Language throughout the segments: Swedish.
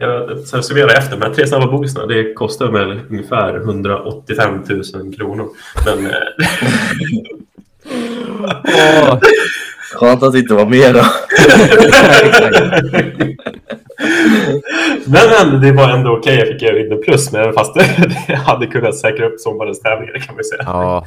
Jag summerar efter här tre snabba bogisarna. Det kostar väl ungefär 185 000 kronor. Men... eh, Åh, Skönt att det inte var mer då. men, men det var ändå okej. Jag fick göra in en plus. Men fast det, det hade kunnat säkra upp sommarens tävlingar kan man ju säga. ja.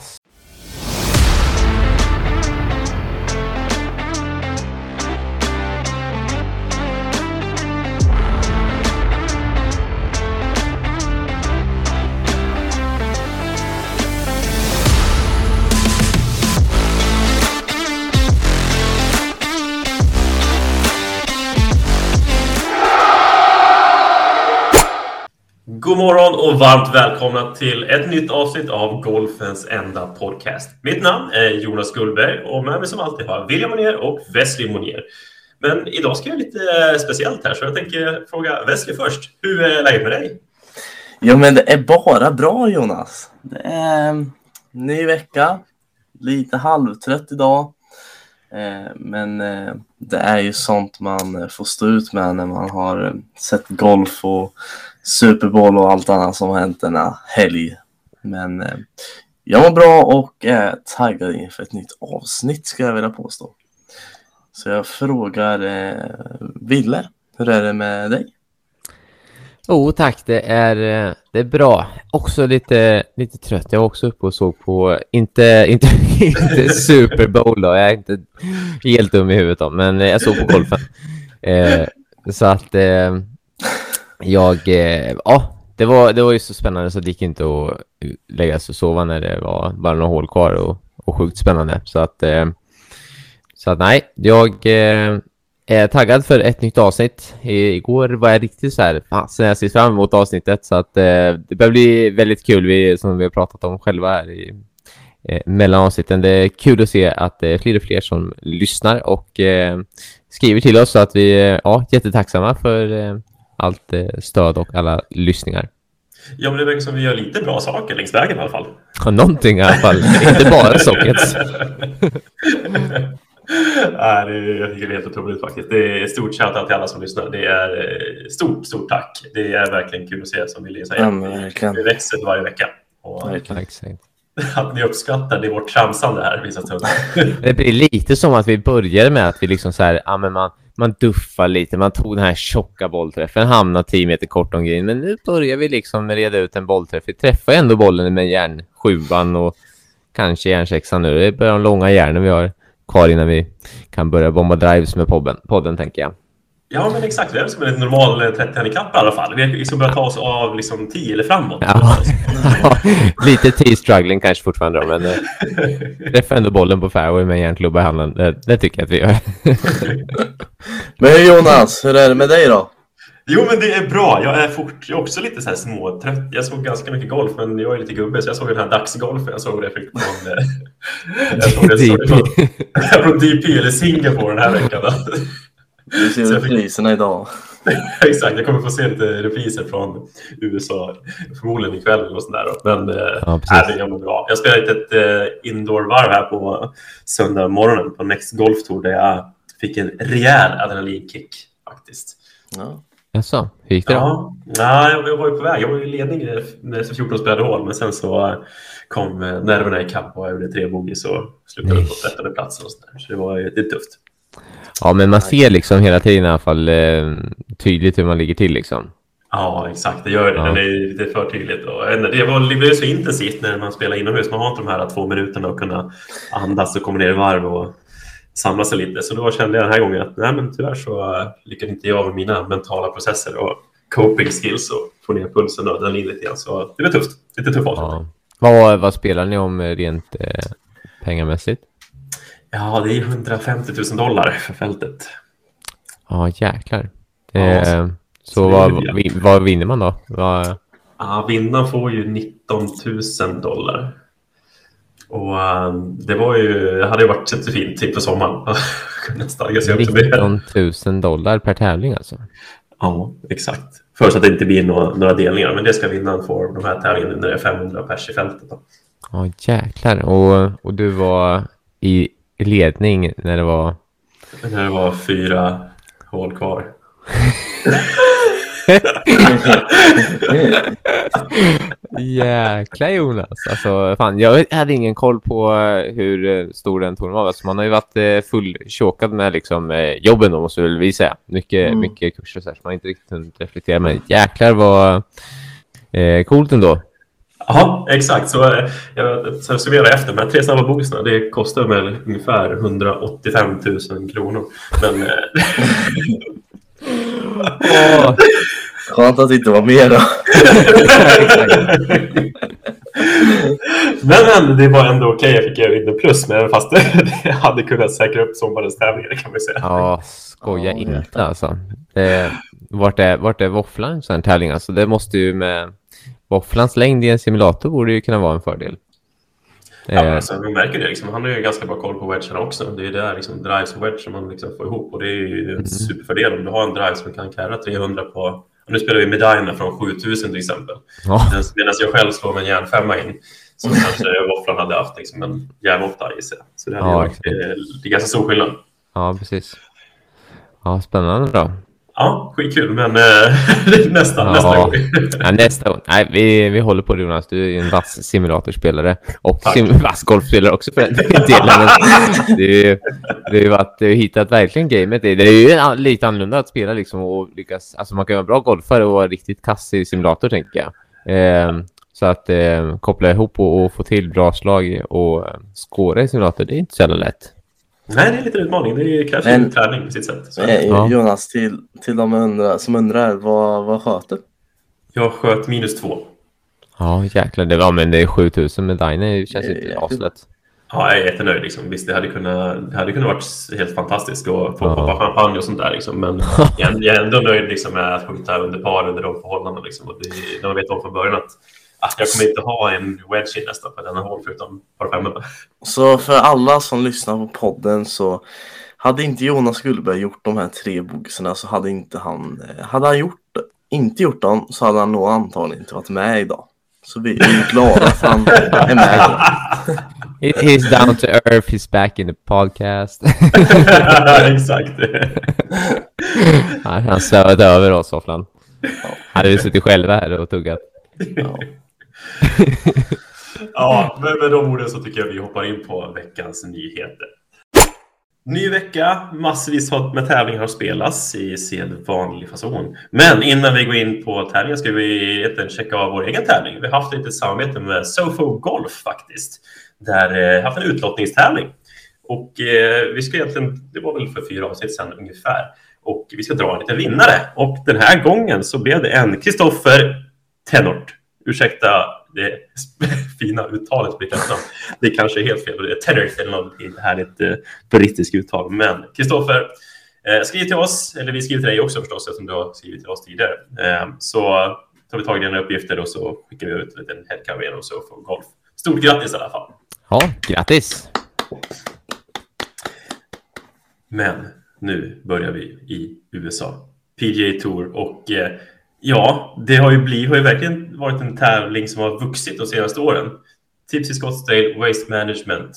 God morgon och varmt välkomna till ett nytt avsnitt av Golfens enda podcast. Mitt namn är Jonas Gullberg och med mig som alltid har jag William Monier och Wesley Monier. Men idag ska jag göra lite eh, speciellt här så jag tänker fråga Wesley först. Hur är läget med dig? Jo, men det är bara bra Jonas. Det är eh, ny vecka. Lite halvtrött idag. Eh, men det är ju sånt man får stå ut med när man har sett golf och Super Bowl och allt annat som har hänt denna helg. Men eh, jag mår bra och är taggad inför ett nytt avsnitt ska jag vilja påstå. Så jag frågar eh, Ville, hur är det med dig? Jo, tack. Det är, eh, det är bra. Också lite, lite trött. Jag var också uppe och såg på, inte, inte, inte Super Bowl då. Jag är inte helt dum i huvudet då, men eh, jag såg på golfen. Eh, så att eh, jag, eh, ja, det var, det var ju så spännande så det gick inte att lägga sig och sova när det var bara några hål kvar och, och sjukt spännande. Så att, eh, så att nej, jag eh, är taggad för ett nytt avsnitt. I, igår var jag riktigt så här, fasen jag ser fram emot avsnittet så att eh, det börjar bli väldigt kul, vi, som vi har pratat om själva här i eh, mellan avsnitten. Det är kul att se att det är fler och fler som lyssnar och eh, skriver till oss så att vi är ja, jättetacksamma för eh, allt eh, stöd och alla lyssningar. Ja, men det verkar som vi gör lite bra saker längs vägen i alla fall. Ja, någonting i alla fall, inte bara sockets. Nej, det är, jag tycker det är helt otroligt faktiskt. Det är stort shoutout till alla som lyssnar. Det är eh, stort, stort tack. Det är verkligen kul att se som Willy Ja, säger. verkligen. Vi växer varje vecka. Och Verkligen. Att ni uppskattar det är vårt tramsande här vissa stunder. Det blir lite som att vi började med att vi liksom så här, ja, men man, man duffar lite, man tog den här tjocka bollträffen, hamnade 10 meter kort om green, men nu börjar vi liksom reda ut en bollträff. Vi träffar ändå bollen med järnsjuan och kanske järnsexan nu. Det är bara de långa järnen vi har kvar innan vi kan börja bomba drives med podden, podden tänker jag. Ja, men exakt. Det är som en normal 30-handikapp i alla fall. Vi ska börja ta oss av liksom 10 eller framåt. Ja. lite T-struggling kanske fortfarande men eh, träffar ändå bollen på fairway med järnklubba i handen. Det, det tycker jag att vi gör. Men Jonas, hur är det med dig då? Jo, men det är bra. Jag är fort, jag är också lite så här småtrött. Jag såg ganska mycket golf, men jag är lite gubbe, så jag såg den här dagsgolfen. Jag såg det från, eh, jag såg det DP. från, från DP eller Singapore den här veckan. Vi ser Så jag fick- priserna idag. Exakt, jag kommer få se lite repriser från USA förmodligen ikväll eller något sånt där. då. Men eh, Ja, nej, det mig bra. Jag spelade ett eh, indoor-varv här på söndag morgonen på Next Golf Tour där jag fick en rejäl adrenalinkick faktiskt. Ja. Jaså, hur gick det då? Ja, nej, jag jag var ju på väg. Jag var i ledning när efter 14 spelade hål, men sen så kom eh, nerverna ikapp och jag gjorde tre bogeys och slutade Nej. på trettonde platsen. Och så, där. så det var ju det tufft. Ja, men man ser liksom hela tiden i alla fall eh, tydligt hur man ligger till liksom. Ja, exakt. Det gör det. Ja. Det är lite för tydligt. Och, det, var, det blev så intensivt när man spelar inomhus. Man har inte de här två minuterna att kunna andas och komma ner i varv och samla sig lite. Så då kände jag den här gången att nej, men tyvärr så uh, lyckades inte jag med mina mentala processer och coping skills och få ner pulsen och den lite grann. Så det var tufft. Lite tuff avslutning. Ja. Vad, vad spelar ni om eh, rent eh, pengamässigt? Ja, det är 150 000 dollar för fältet. Ja, jäklar. Ja, Eh, så- så det vad, det. vad vinner man då? Vad, Ja, vinnaren får ju 19 000 dollar. Och ehm, det var ju, det hade ju varit typ sommaren. Nästan jag ser upp till det. 19 000 dollar per tävling alltså? Ja, exakt. Förutsatt att det inte blir några, några delningar. Men det ska vinnaren få de här tävlingarna när det är 500 pers i fältet. Då. Ja, jäklar. Och, och du var i ledning när det var... När det var fyra hål kvar. Jäkla Jonas. Alltså, fan, jag hade ingen koll på eh, hur eh, stor den touren var. Alltså, man har ju varit eh, fulltjåkad med liksom, jobben då, måste väl vi säga. Mycket, Mm. mycket kurser så, här, så man har inte riktigt hunnit reflektera. Men jäklar vad eh, coolt ändå. Ja, exakt. Så eh, jag så summerar efter. Här tre snabba bokisarna, det kostar väl ungefär 185 000 kronor. Men eh, Skönt att inte var mer då. men, men det var ändå okej. Jag fick in en plus, men fast det hade kunnat säkra upp sommarens tävlingar kan man säga. ja, skoja Ja, inte alltså. Det, vart, är, vart är våfflan i en sån här tävling? Alltså, det måste ju med våfflans längd i en simulator borde ju kunna vara en fördel. Ja, Eh, men alltså, man märker det. Liksom, han har ju ganska bra koll på wedgarna också. Det är där liksom, drives och wedge som man liksom får ihop. Och det är ju en Mm. superfördel om du har en drive som kan carra 300 på... Nu spelar vi medaljerna från 7000 till exempel. ja, Medan jag själv slår med en järnfemma in. Så kanske våfflan hade haft liksom, en järnåtta i sig. Så det, hade Ja, varit, det är ganska stor skillnad. ja, precis. Ja, spännande då. Ja, skitkul. Men eh, nästa, Ja. nästa gång. Ja, nästa gång. Nej, vi, vi håller på det Jonas. Du är en vass simulatorspelare. Och sim, vass golfspelare också för den delen. Är ju att du har hittat verkligen gamet. Det är ju lite annorlunda att spela liksom och lyckas. Alltså man kan vara bra golfare och vara riktigt kass i simulator tänker jag. Eh, så att eh, koppla ihop och, och få till bra slag och eh, skåra i simulator, det är inte så jävla lätt. Nej, det är lite utmaning. Det är kanske Men- en träning på sitt sätt. Så Eh, Ja. Jonas, till, till de undrar, som undrar, vad, vad sköt du? jag sköt minus två. Ja, jäklar. Det var, men det är 7000 medaljer. Det känns är inte jäkligt. aslätt. Ja, jag är jättenöjd. Liksom. Visst, det hade kunnat, det hade kunnat varit helt fantastiskt att få Ja. poppa champagne och sånt där. Liksom. Men jag, jag är ändå nöjd liksom, med att skjuta under par under de förhållandena. Liksom. Och det, när man vet om från början att jag kommer inte ha en wedge i nästa på denna hål förutom par femmorna. Så för alla som lyssnar på podden så hade inte Jonas Gullberg gjort de här tre boxarna så hade inte han, eh, hade han gjort, inte gjort dem så hade han nog antagligen inte varit med idag. Så vi är ju glada för han är med idag. He- He's down to earth, he's back in the podcast. Exakt. Han svävat över oss, Hoffland. Hade vi suttit själva här och tuggat. Ja. ja, men med de orden så tycker jag vi hoppar in på veckans nyheter. Ny vecka, massvis med tävlingar har spelats i sedvanlig fason. Men innan vi går in på tävlingen ska vi egentligen checka av vår egen tävling. Vi har haft lite samarbete med Sofo Golf faktiskt. Där eh, haft en utlottningstävling. Och eh, vi ska egentligen, det var väl för fyra avsnitt sedan ungefär. Och vi ska dra en liten vinnare. Och den här gången så blev det en Kristoffer Tenort. Ursäkta det fina uttalet. Det kanske är helt fel. Det är Tenort eller något härligt eh, brittiskt uttal. Men Kristoffer, eh, skriv till oss, eller vi skriver till dig också förstås eftersom du har skrivit till oss tidigare. Eh, så tar vi tag i dina uppgifter och så skickar vi ut en liten headcover genom Sofo Golf. Stort grattis i alla fall! Ja, grattis! Men nu börjar vi i USA. PGA Tour och eh, ja, det har ju, blivit, har ju verkligen varit en tävling som har vuxit de senaste åren. Tipsy Scottsdale, Waste Management.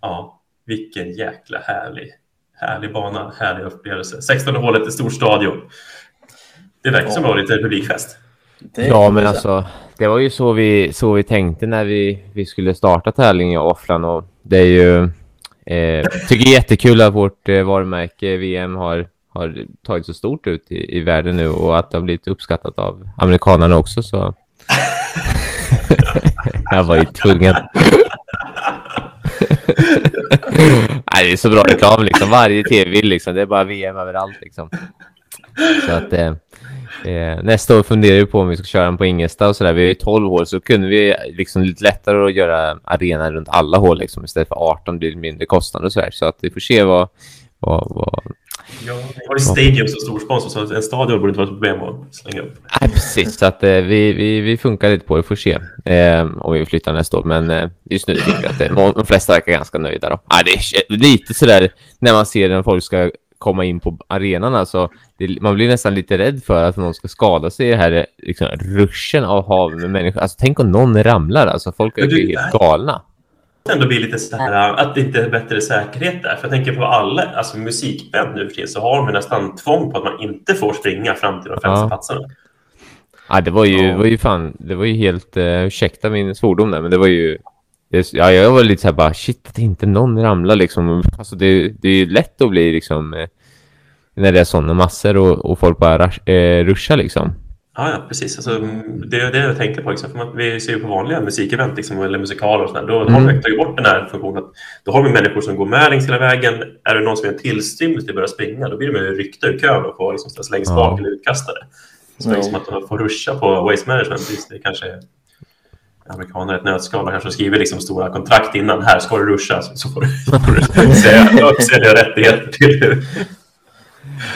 Ja, vilken jäkla härlig, härlig bana, härlig upplevelse. 16 hålet i stor stadion. Det verkar som Ja. det var lite publikfest. Ja, men alltså, det var ju så vi, så vi tänkte när vi, vi skulle starta tävlingen i Offland och det är ju, eh, tycker jättekul att vårt eh, varumärke VM har, har tagit så stort ut i, i världen nu och att det har blivit uppskattat av amerikanerna också så. Jag var ju tvungen. Nej, det är så bra reklam liksom. Varje tv liksom. Det är bara VM överallt liksom. Så att eh, eh, nästa år funderar vi på om vi ska köra den på Ingesta och sådär. Vi är ju 12 hål, så kunde vi liksom lite lättare att göra arenan runt alla hål liksom. Istället för 18 blir det mindre kostnader och sådär. Så att vi får se vad, vad, vad... Ja, vi har ju Stadium som stor sponsor så en stadion borde inte vara ett problem att slänga upp. Nej, precis. Så att eh, vi, vi, vi funkar lite på det. Får se eh, om vi flyttar nästa år. Men eh, just nu tycker jag att det, de flesta verkar ganska nöjda. Då. Ah, det är lite sådär när man ser när folk ska komma in på arenan. Alltså, det, man blir nästan lite rädd för att någon ska skada sig i det här liksom, ruschen av hav med människor. Alltså, tänk om någon ramlar. Alltså, folk är ju helt galna. Ändå bli lite så här att det inte är bättre säkerhet där. För jag tänker på alla, alltså musikband nu för tiden så har de nästan tvång på att man inte får springa fram till de främsta Ja. platserna. Ja, det var ju, var ju fan, det var ju helt, uh, ursäkta min svordom där, men det var ju, det, ja, jag var lite så här bara, shit att inte någon ramlar liksom. Alltså det, det är ju lätt att bli liksom, eh, när det är sådana massor och, och folk bara rush, eh, ruschar liksom. Ja, ja precis. Alltså, det är det jag tänker på. Liksom. För man, vi ser ju på vanliga musikevent liksom, eller musikaler och sådär. Då Mm. har vi tagit bort den här funktionen. Att, då har vi människor som går med längs hela vägen. Är det någon som är en tillstymmelse till att börja springa, då blir de ju ryckta ur kön och får liksom ställas längst Ja. bak eller utkastade. Så Ja. liksom att de får ruscha på waste management. Visst, det kanske är amerikaner ett nötskal. De kanske skriver liksom stora kontrakt innan. Här ska du ruscha, så får du, så får du säga upp sina rättigheter till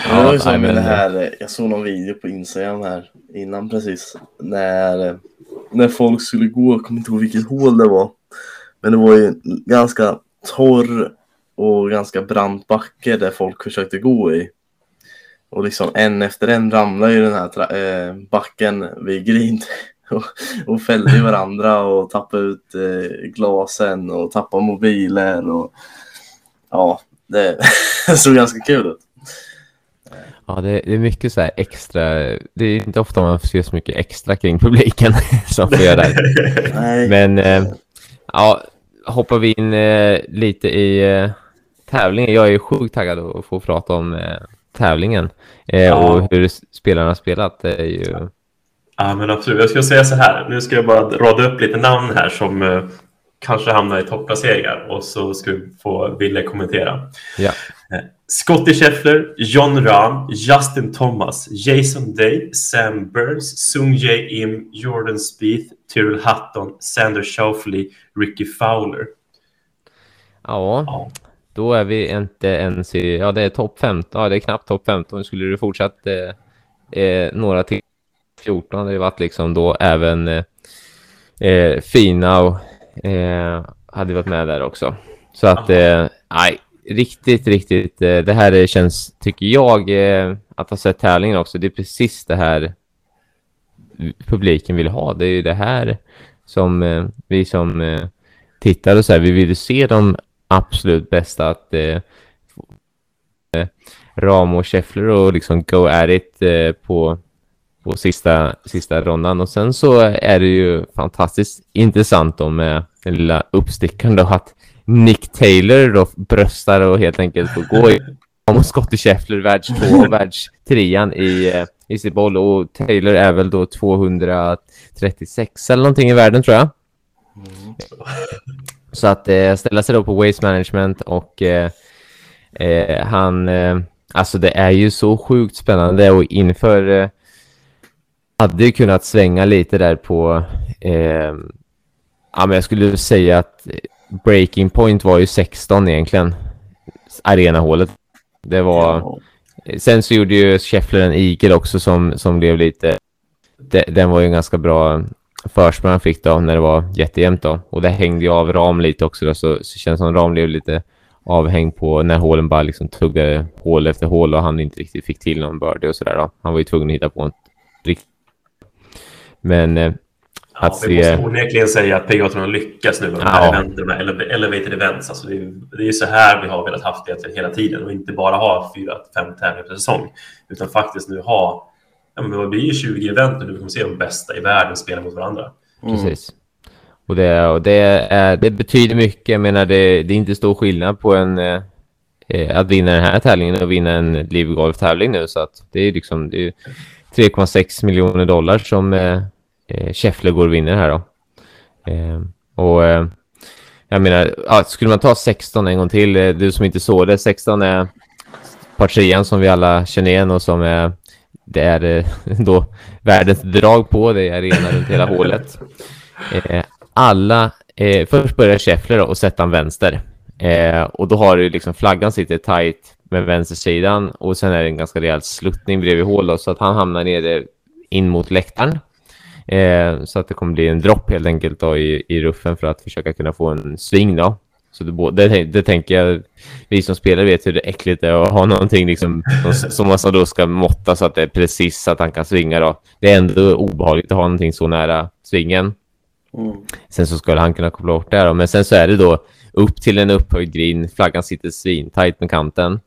Ja, det var som det här, jag såg någon video på Instagram här innan precis. När, när folk skulle gå, jag kommer inte ihåg vilket hål det var. Men det var ju ganska torr och ganska brant backe där folk försökte gå i. Och liksom en efter en ramlade ju den här eh, backen vid grind och, och fällde varandra och tappade ut eh, glasen och tappade mobiler och ja, det såg ganska kul ut. Ja, det, det är mycket så här extra, det är inte ofta man ser så mycket extra kring publiken som får göra det. Men eh, ja, hoppar vi in eh, lite i eh, tävlingen. Jag är sjukt taggad att få prata om eh, tävlingen eh, Ja. och hur spelarna har spelat. Är ju... Ja, men absolut. Jag ska säga så här. Nu ska jag bara rada upp lite namn här som eh, kanske hamnar i topplaceringar och så ska vi få Ville kommentera. Ja. Eh, Scottie Scheffler, John Rahm, Justin Thomas, Jason Day, Sam Burns, Sung Jae Im, Jordan Spieth, Tyrrell Hatton, Sander Schauffele, Ricky Fowler. ja, Ja. då är vi inte ens i... Ja, det är topp 15. Ja, det är knappt topp 15. Skulle det fortsatt eh, eh, några till 14 hade det varit liksom då även eh, eh, Fina och eh, hade varit med där också. Så att, eh, nej, riktigt, riktigt. Eh, det här känns, tycker jag, eh, att ha sett tävlingen också. Det är precis det här publiken vill ha. Det är ju det här som eh, vi som eh, tittar och så här, vi vill ju se de absolut bästa att eh, eh, Ram och Scheffler och liksom go at it eh, på, på sista, sista rondan. Och sen så är det ju fantastiskt intressant då med den lilla uppstickaren då att Nick Taylor då bröstar och helt enkelt får gå i mot Scottie Scheffler, världs två och världstrean i, eh, i sitt boll. Och Taylor är väl då 236 eller någonting i världen tror jag. Så att eh, ställa sig då på waste management och eh, eh, han, eh, alltså det är ju så sjukt spännande och inför eh, hade ju kunnat svänga lite där på, eh, ja men jag skulle säga att breaking point var ju 16 egentligen, arenahålet. Det var, sen så gjorde ju Scheffler en eagle också som, som blev lite, de, den var ju en ganska bra försprång han fick då när det var jättejämnt då. Och det hängde ju av ram lite också då, så, så känns som ram blev lite avhängd på när hålen bara liksom tuggade hål efter hål och han inte riktigt fick till någon birdie och sådär då. Han var ju tvungen att hitta på en riktigt. Men eh, Ja, Att vi se- måste onekligen säga att PGA Tour har lyckats nu med de Ja. här eventen, de här ele- elevated events. Alltså det, är, det är ju så här vi har velat haft det hela tiden och inte bara ha fyra, fem tävlingar per säsong. Utan faktiskt nu ha, ja men vad blir ju 20 event och nu kommer vi se de bästa i världen spela mot varandra. Mm. Precis. Och det, och det, är, det betyder mycket. Jag menar, det, det är inte stor skillnad på en, eh, eh, att vinna den här tävlingen och vinna en Live Golf-tävling nu. Så att det är liksom det är 3,6 miljoner dollar som eh, eh, Scheffler går och vinner här då. Eh, och eh, jag menar, ah, skulle man ta 16 en gång till, eh, du som inte såg det, 16 är partian som vi alla känner igen och som är, det är eh, då världens drag på, det är arena runt hela hålet. Eh, alla, eh, först börjar Scheffler och sätta en vänster. Eh, och då har du liksom flaggan sitter tight med vänstersidan och sen är det en ganska rejäl sluttning bredvid hål då, så att han hamnar nere in mot läktaren. Eh, så att det kommer bli en dropp helt enkelt då i, i ruffen för att försöka kunna få en sving då. Så det, det, det tänker jag, vi som spelare vet hur det äckligt det är att ha någonting liksom, som, man då ska måtta så att det är precis så att han kan svinga då. Det är ändå obehagligt att ha någonting så nära svingen. Mm. Sen så skulle han kunna koppla bort det då. Men sen så är det då upp till en upphöjd green. Flaggan sitter svintajt med kanten.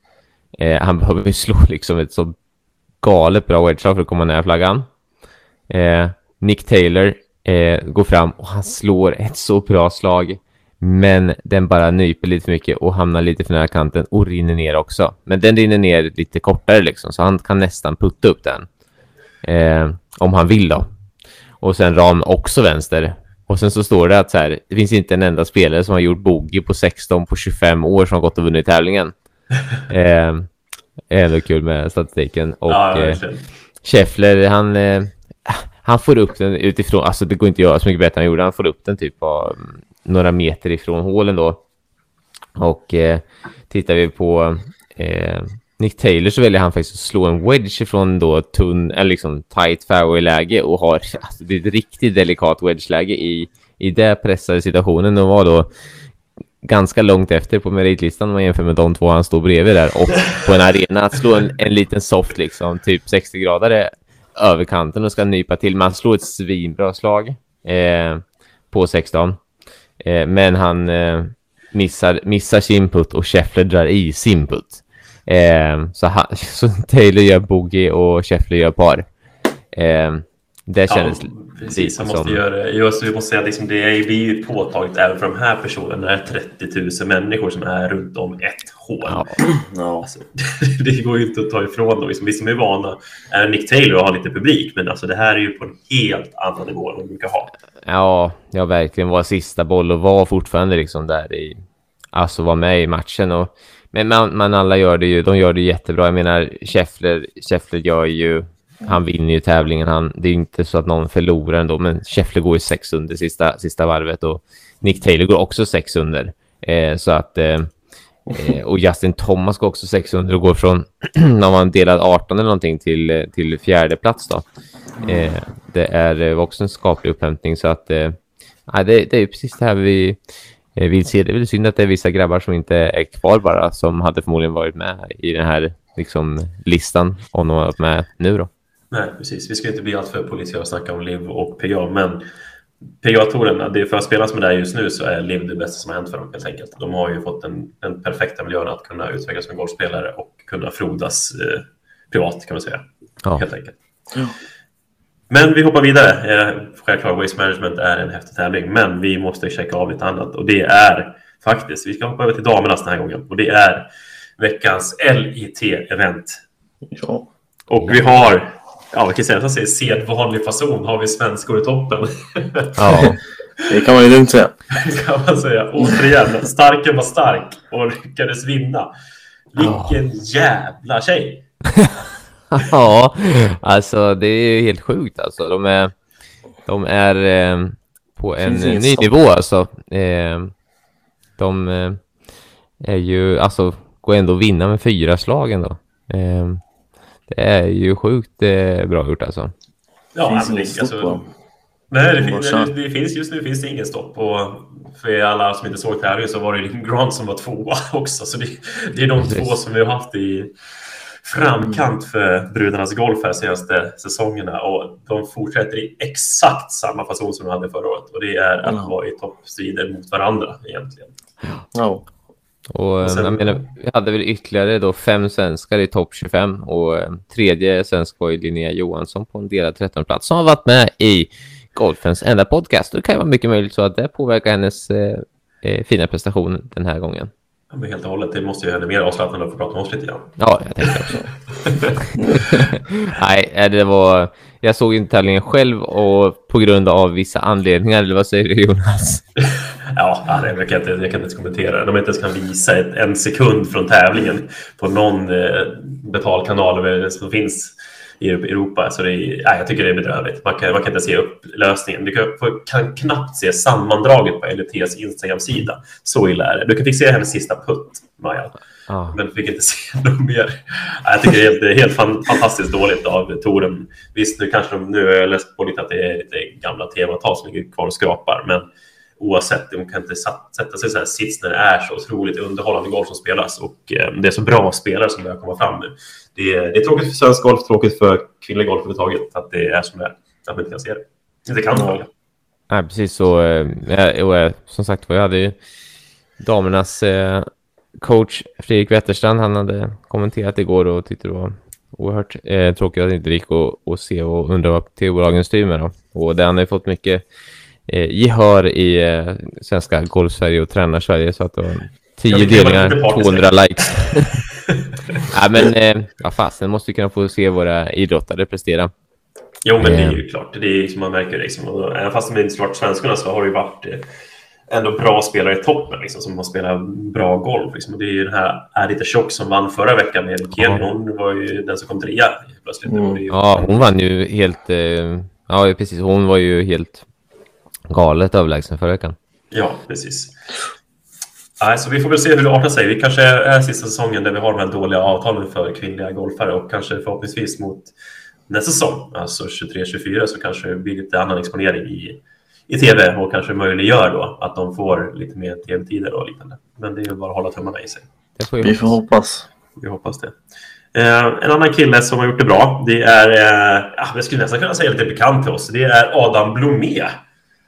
Eh, han behöver ju slå liksom ett så galet bra wedge för att komma nära flaggan. Eh, Nick Taylor eh, går fram och han slår ett så bra slag. Men den bara nyper lite för mycket och hamnar lite för nära kanten och rinner ner också. Men den rinner ner lite kortare liksom, så han kan nästan putta upp den. Eh, om han vill då. Och sen ram också vänster. Och sen så står det att så här, det finns inte en enda spelare som har gjort bogey på 16 på 25 år som har gått och vunnit tävlingen. eh, är ändå kul med statistiken. Och Ja, eh. Scheffler, han, eh, han får upp den utifrån, alltså det går inte att göra så mycket bättre än han gjorde. Han får upp den typ av några meter ifrån hålen då. Och eh, tittar vi på eh, Nick Taylor så väljer han faktiskt att slå en wedge ifrån då tunn, eller liksom tight fairway-läge och har alltså, det är ett riktigt delikat wedge-läge i, i det pressade situationen De var då ganska långt efter på meritlistan om man jämför med de två han står bredvid där och på en arena att slå en, en liten soft liksom, typ 60 grader över kanten och ska nypa till. Man slår ett svinbra slag eh, på 16. Eh, men han eh, missar, missar sin putt och Scheffler drar i sin putt. Eh, så, han, så Taylor gör bogey och Scheffler gör par. Eh, det kändes Ja, precis. Han måste som... göra det. Jag så jag måste säga att liksom det är, blir ju påtagligt även för de här personerna. Det är 30 000 människor som är runt om ett hål. Ja, Ja. Alltså, det går ju inte att ta ifrån dem. Liksom, vi som är vana är Nick Taylor och har lite publik, men alltså, det här är ju på en helt annan nivå än vad de brukar ha. ja, ja, verkligen var sista boll och var fortfarande liksom där i... Alltså var med i matchen och... Men man, man alla gör det ju, de gör det jättebra. Jag menar, Scheffler, Scheffler gör ju... Han vinner ju tävlingen. Han, det är inte så att någon förlorar ändå, men Scheffler går ju sex under sista, sista varvet och Nick Taylor går också sex under. Eh, så att... Eh, eh och Justin Thomas går också sex under och går från, när man delad 18 eller någonting, till, eh, till fjärde plats då. Eh, det är eh, också en skaplig upphämtning så att... Eh, det, det är precis det här vi eh, vill se. Det är väl synd att det är vissa grabbar som inte är kvar bara, som hade förmodligen varit med i den här liksom, listan om de har varit med nu då. Nej, precis. Vi ska inte bli alltför polisiära och snacka om LIV och PGA, men PGA-touren, det är för att spela som är där just nu så är LIV det bästa som har hänt för dem helt enkelt. De har ju fått den, den perfekta miljön att kunna utvecklas som golfspelare och kunna frodas eh, privat kan man säga. Ja. Helt enkelt. Ja. Men vi hoppar vidare. Eh, Självklart, Waste Management är en häftig tävling, men vi måste checka av lite annat. Och det är faktiskt, vi ska hoppa över till damernas den här gången. Och det är veckans LIT-event. Ja. Och vi har, ja vi kan säga att i sedvanlig fason har vi svenskor i toppen. Ja, Det kan man ju lugnt säga. kan man säga. Återigen, starken var stark och lyckades vinna. Vilken jävla tjej! ja alltså det är ju helt sjukt alltså. De är, de är eh, på en ny stopp. nivå alltså. Eh, de eh, är ju, alltså, går ändå att vinna med fyra slag ändå. Det är ju sjukt eh, bra gjort alltså. Ja, Finns men det- stopp alltså. Nej, det, finns, det, det finns just nu finns det ingen stopp. Och för alla som inte såg tävlingen så var det Lynn Grant som var tvåa också. Så det, det är de Precis. två som vi har haft i framkant för brudarnas golf här senaste säsongerna. Och de fortsätter i exakt samma fason som de hade förra året. Och det är att Ja. vara i toppstrider mot varandra egentligen. Ja. Och, sen- jag menar, vi hade väl ytterligare då fem svenskar i topp 25 och eh, tredje svensk var ju Linnea Johansson på en delad 13 plats som har varit med i Golfens enda podcast. Det kan ju vara mycket möjligt så att det påverkar hennes eh, eh, fina prestation den här gången. Ja, men helt och hållet. Det måste ju hända mer avslappnande att få prata med oss lite grann. Ja, jag tänkte också. Nej, eh, det var... Jag såg inte tävlingen själv och på grund av vissa anledningar, eller vad säger du Jonas? Ja, jag kan, inte, jag kan inte kommentera. De inte ens kan visa ett, en sekund från tävlingen på någon eh, betalkanal som finns i Europa. Så det är, nej, jag tycker det är bedrövligt. Man kan, man kan inte se upp lösningen. Du kan, kan knappt se sammandraget på LTs Instagram-sida. Så illa är det. Du kan fick se hennes sista putt, Maja. Ja, Men fick inte se något mer. Nej, Jag tycker det är helt, det är helt fan, fantastiskt dåligt av Toren. Visst, nu kanske de, nu har jag läst på lite att det är lite gamla tv-avtal som ligger kvar och skrapar, men oavsett, de kan inte sätta sig så här sits när det är så otroligt underhållande golf som spelas och eh, det är så bra spelare som börjar komma fram nu. Det är, det är tråkigt för svensk golf, tråkigt för kvinnlig golf överhuvudtaget att det är som det är, att man inte kan se det. Det kan Ja. Nej, precis så. Eh, och, eh, som sagt var, jag hade ju damernas eh, coach Fredrik Wetterstrand. Han hade kommenterat igår och tyckte det var oerhört eh, tråkigt att det inte gick att, att se och undra vad tv-bolagen styr med. Då. Och det han ju fått mycket eh, gehör i eh, svenska golf-Sverige och tränar-Sverige. Så att det var tio delningar, 200 likes. ja, men eh, ja, fasen måste kunna få se våra idrottare prestera. Jo, men det är ju klart. Det är liksom, man märker det. Liksom. Och även fast de inte varit svenskarna så har det ju varit eh, ändå bra spelare i toppen liksom, som har spelat bra golf. Liksom. Och det är ju den här Adita Tjock som vann förra veckan med Kenny. Ja. Hon var ju den som kom trea plötsligt. Mm. Ju... Ja, hon vann ju helt... Eh, ja, precis. Hon var ju helt galet överlägsen förra veckan. Ja, precis. Nej, så vi får väl se hur det artar sig. Vi kanske är sista säsongen där vi har de här dåliga avtalen för kvinnliga golfare och kanske förhoppningsvis mot nästa säsong, alltså 23-24, så kanske det blir lite annan exponering i, i tv och kanske möjliggör då att de får lite mer tv-tider och liknande. Men det är ju bara att hålla tummarna i sig. Får vi får hoppas. Vi hoppas det. Eh, en annan kille som har gjort det bra, det är, eh, jag skulle nästan kunna säga lite bekant till oss, det är Adam Blomé.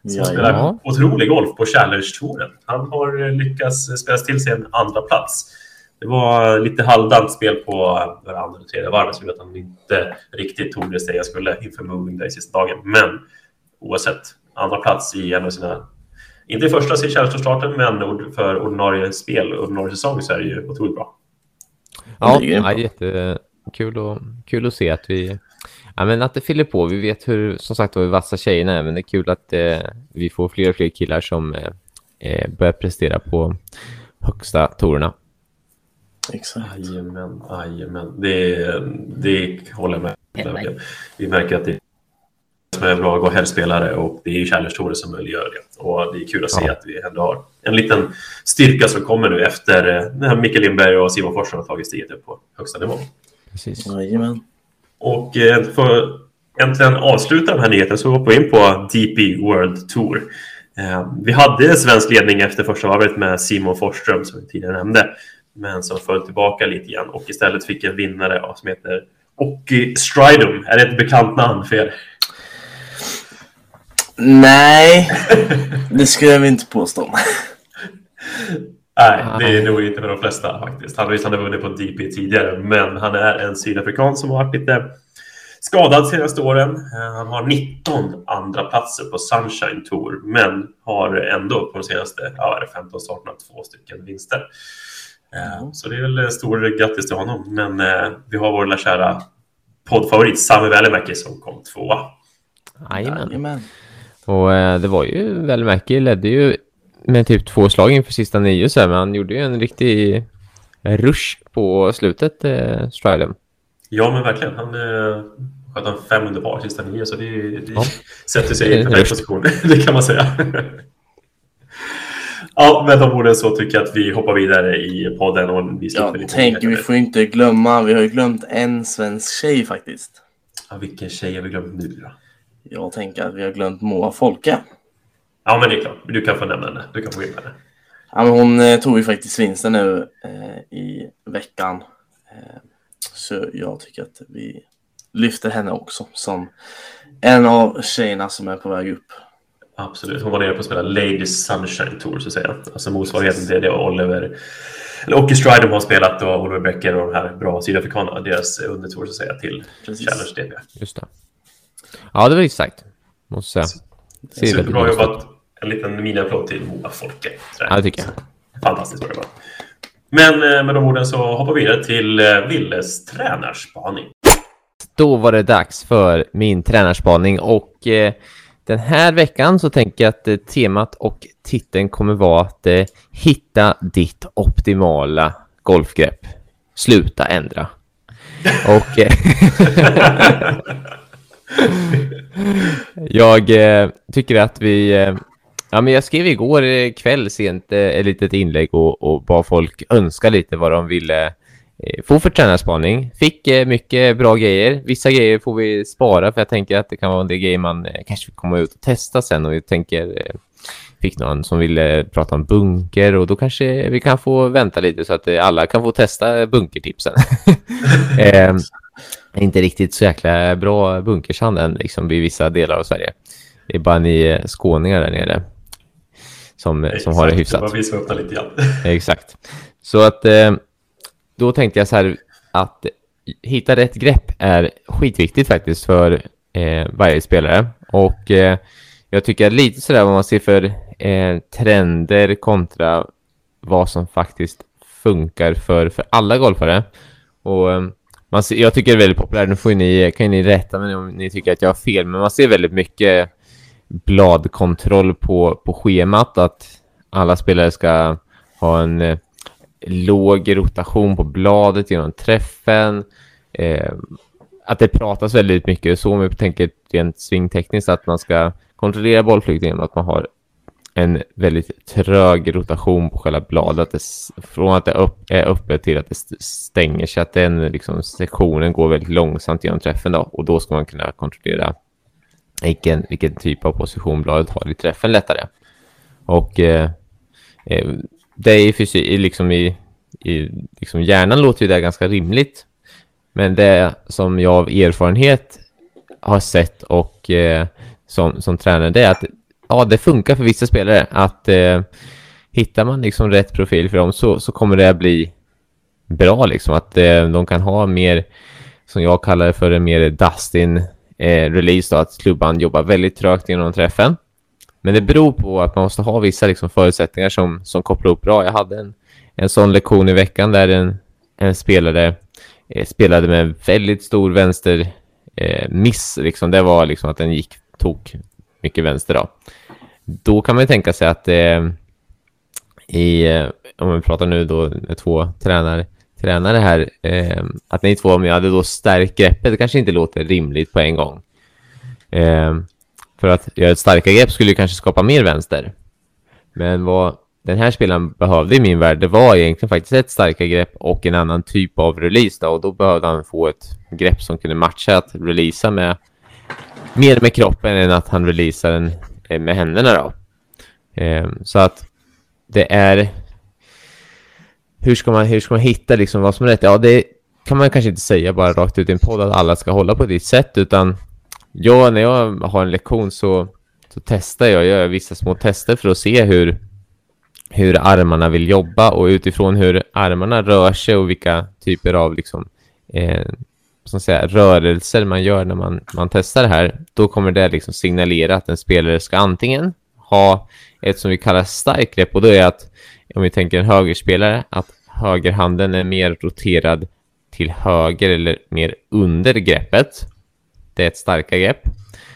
Som ja, spelar ja. otrolig golf på Challenge-touren. Han har lyckats spela till sig en andra plats det var lite halvdant spel på andra och tredje varvet som gjorde att han inte riktigt tog det steg jag skulle inför Moving Day sista dagen. Men oavsett, andra plats i en av sina, inte i första starten men för ordinarie spel och ordinarie säsong så är det ju otroligt bra. Ja, ja jättekul och, kul att se att vi Ja, men att det fyller på. Vi vet hur, som sagt, hur vassa tjejerna är, men det är kul att eh, vi får fler och fler killar som eh, eh börjar prestera på högsta torerna. Exakt. Jajamän, jajamän. Det, det håller jag med Vi märker att det som är bra herrspelare och det är Challenge som möjliggör det. Och det är kul att se ja. att vi ändå har en liten styrka som kommer nu efter eh, när Mikael Lindberg och Simon Forsson har tagit steget upp på högsta nivå. Precis. Jajamän. Och eh, för att äntligen avsluta den här nyheten så hoppar vi in på DP World Tour. Eh, vi hade en svensk ledning efter första varvet med Simon Forsström som vi tidigare nämnde men som föll tillbaka lite grann och istället fick en vinnare som heter Oki Stridum. Är det ett bekant namn för er? Nej, det skulle jag inte påstå. Nej, det är nog inte för de flesta faktiskt. Han, visst, han har vunnit på DP tidigare, men han är en sydafrikan som har varit lite skadad de senaste åren. Eh, han har 19 andra platser på Sunshine Tour, men har ändå på de senaste ja, 15 starterna två stycken vinster. Mm. Så det är väl stor grattis till honom. Men eh, vi har vår lilla kära poddfavorit Sami Välimäki som kom tvåa. Jajamän. Och eh, det var ju Välimäki ledde ju med typ två slag inför sista nio så här, men han gjorde ju en riktig rush på slutet, eh, Stridham. Ja, men verkligen. Han eh, sköt han fem under par sista nio, så det, det ja. sätter sig i en perfekt position. det kan man säga. Ja, med de orden så tycker jag att vi hoppar vidare i podden. Och vi ja, tänk, vi får inte glömma, vi har ju glömt en svensk tjej faktiskt. Ja, vilken tjej har vi glömt nu då? Jag tänker att vi har glömt Moa Folke. Ja, men det är klart. Du kan få nämna henne. Du kan få in henne. Ja, men hon eh, tog ju faktiskt vinsten nu eh, i veckan. Eh, så jag tycker att vi lyfter henne också som en av tjejerna som är på väg upp. Absolut. Hon var nere på att spela Ladies Sunshine Tour, så att säga. Alltså motsvarigheten till det Oliver... Eller Åke Stridham har spelat och Oliver Becker och de här bra sydafrikanerna, deras undertour så att säga, till Precis. Challenge DP. Just det. Ja, det var exakt. Måste säga. Ser Superbra jobbat. En liten miniapplåd till Moa Folke. Ja, det tycker jag. Fantastiskt bra jobbat. Men eh, med de orden så hoppar vi vidare till eh, Willes tränarspaning. Då var det dags för min tränarspaning och eh, den här veckan så tänker jag att eh, temat och titeln kommer vara att eh, hitta ditt optimala golfgrepp. Sluta ändra. och jag tycker att vi... Ja, men jag skrev igår eh, kväll sent eh, ett litet inlägg och, och bad folk önska lite vad de ville eh, få för tränarspaning. Fick mycket bra grejer. Vissa grejer får vi spara för jag tänker att det kan vara en del grejer man kanske vill komma ut och testa sen. Och jag tänker, fick någon som ville prata om bunker och då kanske vi kan få vänta lite så att alla kan få testa bunkertipsen. eh, inte riktigt så jäkla bra bunkersand än liksom vid vissa delar av Sverige. det är bara ni skåningar där nere som, Exakt, som har det hyfsat. vi ska öppna lite grann. Exakt. Så att då tänkte jag så här att hitta rätt grepp är skitviktigt faktiskt för eh, varje spelare. Och eh, jag tycker lite sådär vad man ser för eh, trender kontra vad som faktiskt funkar för, för alla golfare. Och eh, man ser, jag tycker det är väldigt populärt, nu får ni, kan ni rätta mig om ni tycker att jag har fel, men man ser väldigt mycket bladkontroll på, på schemat, att alla spelare ska ha en eh, låg rotation på bladet genom träffen. Eh, att det pratas väldigt mycket så om vi tänker rent svingtekniskt att man ska kontrollera bollflygningen att man har en väldigt trög rotation på själva bladet. Det, från att det upp, är öppet till att det stänger sig. Att den liksom, sektionen går väldigt långsamt genom träffen då. Och då ska man kunna kontrollera vilken, vilken typ av position bladet har i träffen lättare. Och eh, eh det är fysik, liksom i, i liksom hjärnan låter ju det ganska rimligt. Men det som jag av erfarenhet har sett och eh, som, som tränare, det är att ja, det funkar för vissa spelare. Att eh, hittar man liksom rätt profil för dem så, så kommer det att bli bra liksom. Att eh, de kan ha mer, som jag kallar det för en mer Dustin eh, release då, att klubban jobbar väldigt trögt genom träffen. Men det beror på att man måste ha vissa liksom, förutsättningar som, som kopplar upp bra. Jag hade en, en sån lektion i veckan där en, en spelare eh, spelade med en väldigt stor vänster eh, miss. Liksom. Det var liksom att den gick, tog mycket vänster då. Då kan man tänka sig att eh, i, eh, om vi pratar nu då med två tränare, tränare här, eh, att ni två, om jag hade då stärkt greppet, det kanske inte låter rimligt på en gång. Eh, för att göra ett starkare grepp skulle ju kanske skapa mer vänster. Men vad den här spelaren behövde i min värld, det var egentligen faktiskt ett starkare grepp och en annan typ av release då, och då behövde han få ett grepp som kunde matcha att releasa med mer med kroppen än att han releasar den med händerna då. Eh, så att det är hur ska man, hur ska man hitta liksom vad som är rätt? Ja, det kan man kanske inte säga bara rakt ut i en podd att alla ska hålla på ditt sätt, utan jag, när jag har en lektion så, så testar jag, jag gör vissa små tester för att se hur, hur armarna vill jobba och utifrån hur armarna rör sig och vilka typer av liksom, eh, som säga, rörelser man gör när man, man testar det här, då kommer det liksom signalera att en spelare ska antingen ha ett som vi kallar starkt grepp och då är att om vi tänker en högerspelare, att högerhanden är mer roterad till höger eller mer under greppet. Det är ett starkare grepp.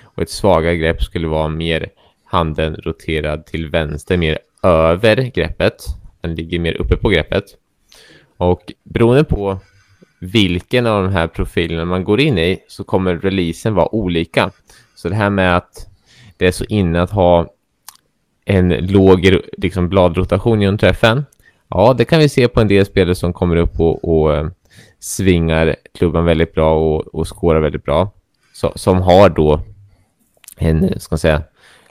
Och ett svagare grepp skulle vara mer handen roterad till vänster, mer över greppet. Den ligger mer uppe på greppet. Och beroende på vilken av de här profilerna man går in i så kommer releasen vara olika. Så det här med att det är så inne att ha en låg liksom, bladrotation genom träffen. Ja, det kan vi se på en del spelare som kommer upp och, och eh, svingar klubban väldigt bra och, och skårar väldigt bra. Så, som har då en, ska man säga,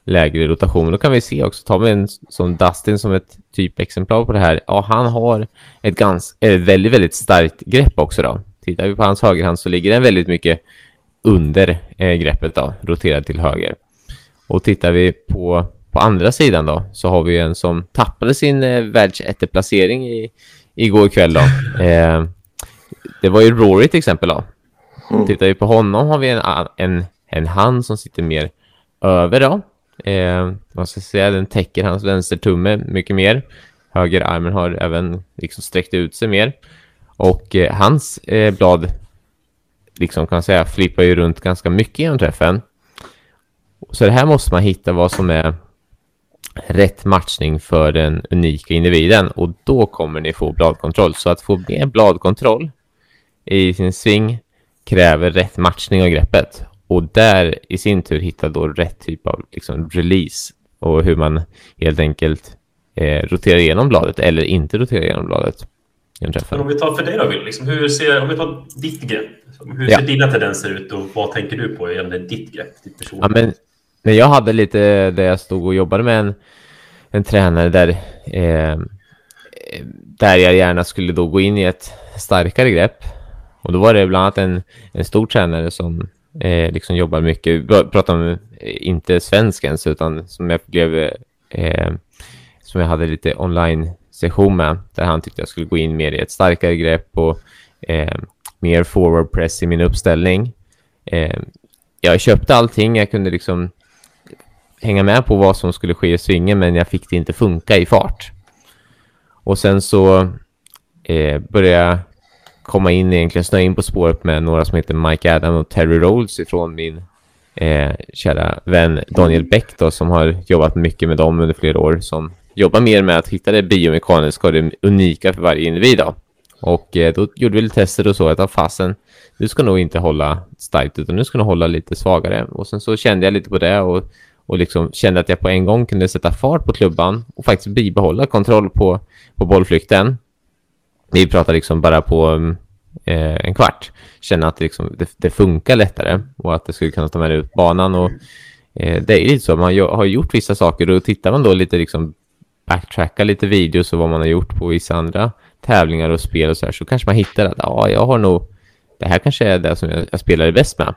lägre rotation. Då kan vi se också, tar vi en som Dustin som ett typexemplar på det här. Ja, han har ett, ganska, ett väldigt, väldigt starkt grepp också då. Tittar vi på hans högerhand så ligger den väldigt mycket under eh, greppet då, roterad till höger. Och tittar vi på, på andra sidan då så har vi en som tappade sin eh, världsetteplacering i, igår kväll då. Eh, det var ju Rory till exempel då. Mm. Tittar vi på honom har vi en, en, en hand som sitter mer över då. Eh, man ska säga den täcker hans vänstertumme mycket mer. Högerarmen har även liksom sträckt ut sig mer. Och eh, hans eh, blad liksom kan säga flippar ju runt ganska mycket genom träffen. Så det här måste man hitta vad som är rätt matchning för den unika individen och då kommer ni få bladkontroll. Så att få mer bladkontroll i sin sving kräver rätt matchning av greppet och där i sin tur hitta då rätt typ av liksom, release och hur man helt enkelt eh, roterar igenom bladet eller inte roterar igenom bladet. Men om vi tar för dig då, Will, liksom, hur ser, om vi tar ditt grepp. Hur ser ja. dina tendenser ut och vad tänker du på gällande ditt grepp? Ditt person? ja, men, men jag hade lite där jag stod och jobbade med en, en tränare där, eh, där jag gärna skulle då gå in i ett starkare grepp. Och då var det bland annat en, en stor tränare som eh, liksom jobbar mycket, pratar om eh, inte svensk ens, utan som jag blev, eh, som jag hade lite online-session med, där han tyckte jag skulle gå in mer i ett starkare grepp och eh, mer forward press i min uppställning. Eh, jag köpte allting, jag kunde liksom hänga med på vad som skulle ske i svingen, men jag fick det inte funka i fart. Och sen så eh, började jag komma in, egentligen snöa in på spåret med några som heter Mike Adam och Terry Rolls ifrån min eh, kära vän Daniel Bäck då, som har jobbat mycket med dem under flera år, som jobbar mer med att hitta det biomekaniska och det unika för varje individ. Då. Och eh, då gjorde vi lite tester och så att fasen, du ska nog inte hålla starkt utan nu ska du hålla lite svagare. Och sen så kände jag lite på det och, och liksom kände att jag på en gång kunde sätta fart på klubban och faktiskt bibehålla kontroll på, på bollflykten. Vi pratar liksom bara på eh, en kvart. Känna att liksom, det, det, funkar lättare och att det skulle kunna ta med ut banan. Och, eh, det är lite så, man har gjort vissa saker och tittar man då lite liksom backtracka lite videos och vad man har gjort på vissa andra tävlingar och spel och så här så kanske man hittar att ja, jag har nog det här kanske är det som jag, jag spelar bäst med.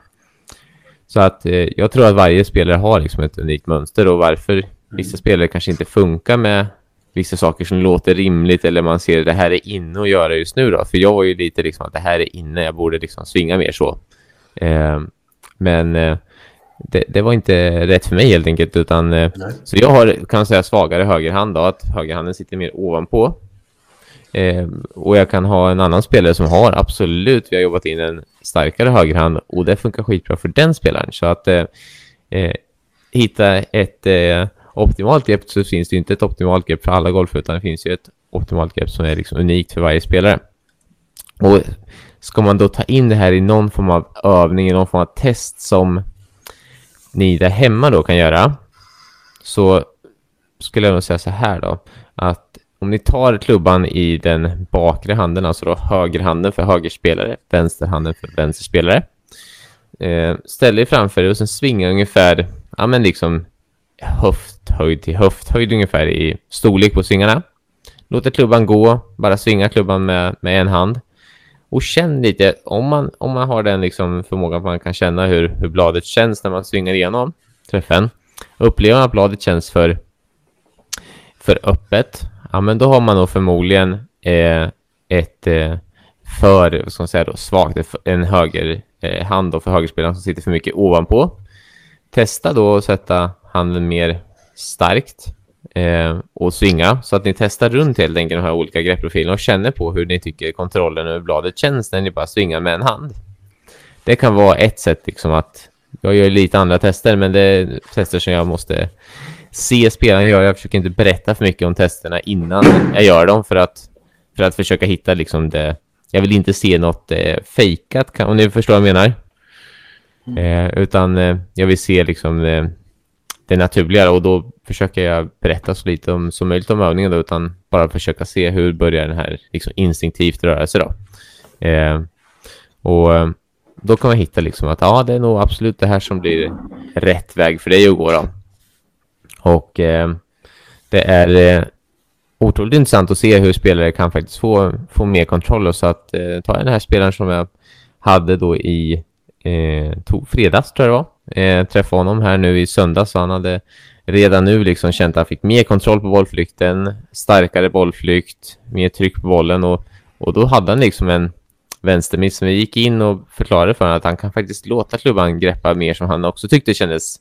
Så att eh, jag tror att varje spelare har liksom ett unikt mönster och varför vissa spelare kanske inte funkar med vissa saker som låter rimligt eller man ser det här är inne att göra just nu då. För jag var ju lite liksom att det här är inne, jag borde liksom svinga mer så. Eh, men eh, det, det, var inte rätt för mig helt enkelt utan eh, så jag har kan säga svagare högerhand då, att högerhanden sitter mer ovanpå Eh, och jag kan ha en annan spelare som har absolut, vi har jobbat in en starkare högerhand och det funkar skitbra för den spelaren. Så att eh, eh hitta ett eh, optimalt grepp så finns det inte ett optimalt grepp för alla golfare utan det finns ju ett optimalt grepp som är liksom unikt för varje spelare. Och ska man då ta in det här i någon form av övning, i någon form av test som ni där hemma då kan göra så skulle jag nog säga så här då att om ni tar klubban i den bakre handen, alltså då högerhanden för högerspelare, vänsterhanden för vänsterspelare. Eh, ställ er framför er och sen svinga ungefär, ja men liksom höfthöjd till höfthöjd ungefär i storlek på svingarna. Låter klubban gå, bara svinga klubban med, med en hand. Och känn lite, om man, om man har den liksom förmågan att man kan känna hur, hur bladet känns när man svingar igenom träffen. Upplever man att bladet känns för, för öppet, ja men då har man nog förmodligen eh, ett eh, för, ska man säga då, svagt, en höger eh, hand då för högerspelaren som sitter för mycket ovanpå. Testa då att sätta handen mer starkt eh, och svinga så att ni testar runt helt enkelt de här olika greppprofilerna och känner på hur ni tycker kontrollen över bladet känns när ni bara svingar med en hand. Det kan vara ett sätt liksom att jag gör lite andra tester, men det är tester som jag måste se spelaren göra. Jag försöker inte berätta för mycket om testerna innan jag gör dem för att, för att försöka hitta liksom det. Jag vill inte se något eh, fejkat, om ni förstår vad jag menar. Eh, utan eh, jag vill se liksom eh, det naturliga och då försöker jag berätta så lite om, som möjligt om övningen då, utan bara försöka se hur börjar den här liksom instinktivt röra sig då. Eh, och eh, då kan man hitta liksom att ja, det är nog absolut det här som blir rätt väg för dig att gå då. Och eh, det är eh, otroligt intressant att se hur spelare kan faktiskt få, få mer kontroll. Så att eh, ta den här spelaren som jag hade då i eh, fredags tror jag det var. Eh, träffade honom här nu i söndags så han hade redan nu liksom känt att han fick mer kontroll på bollflykten, starkare bollflykt, mer tryck på bollen och, och då hade han liksom en vänstermiss. Men vi gick in och förklarade för honom att han kan faktiskt låta klubban greppa mer som han också tyckte kändes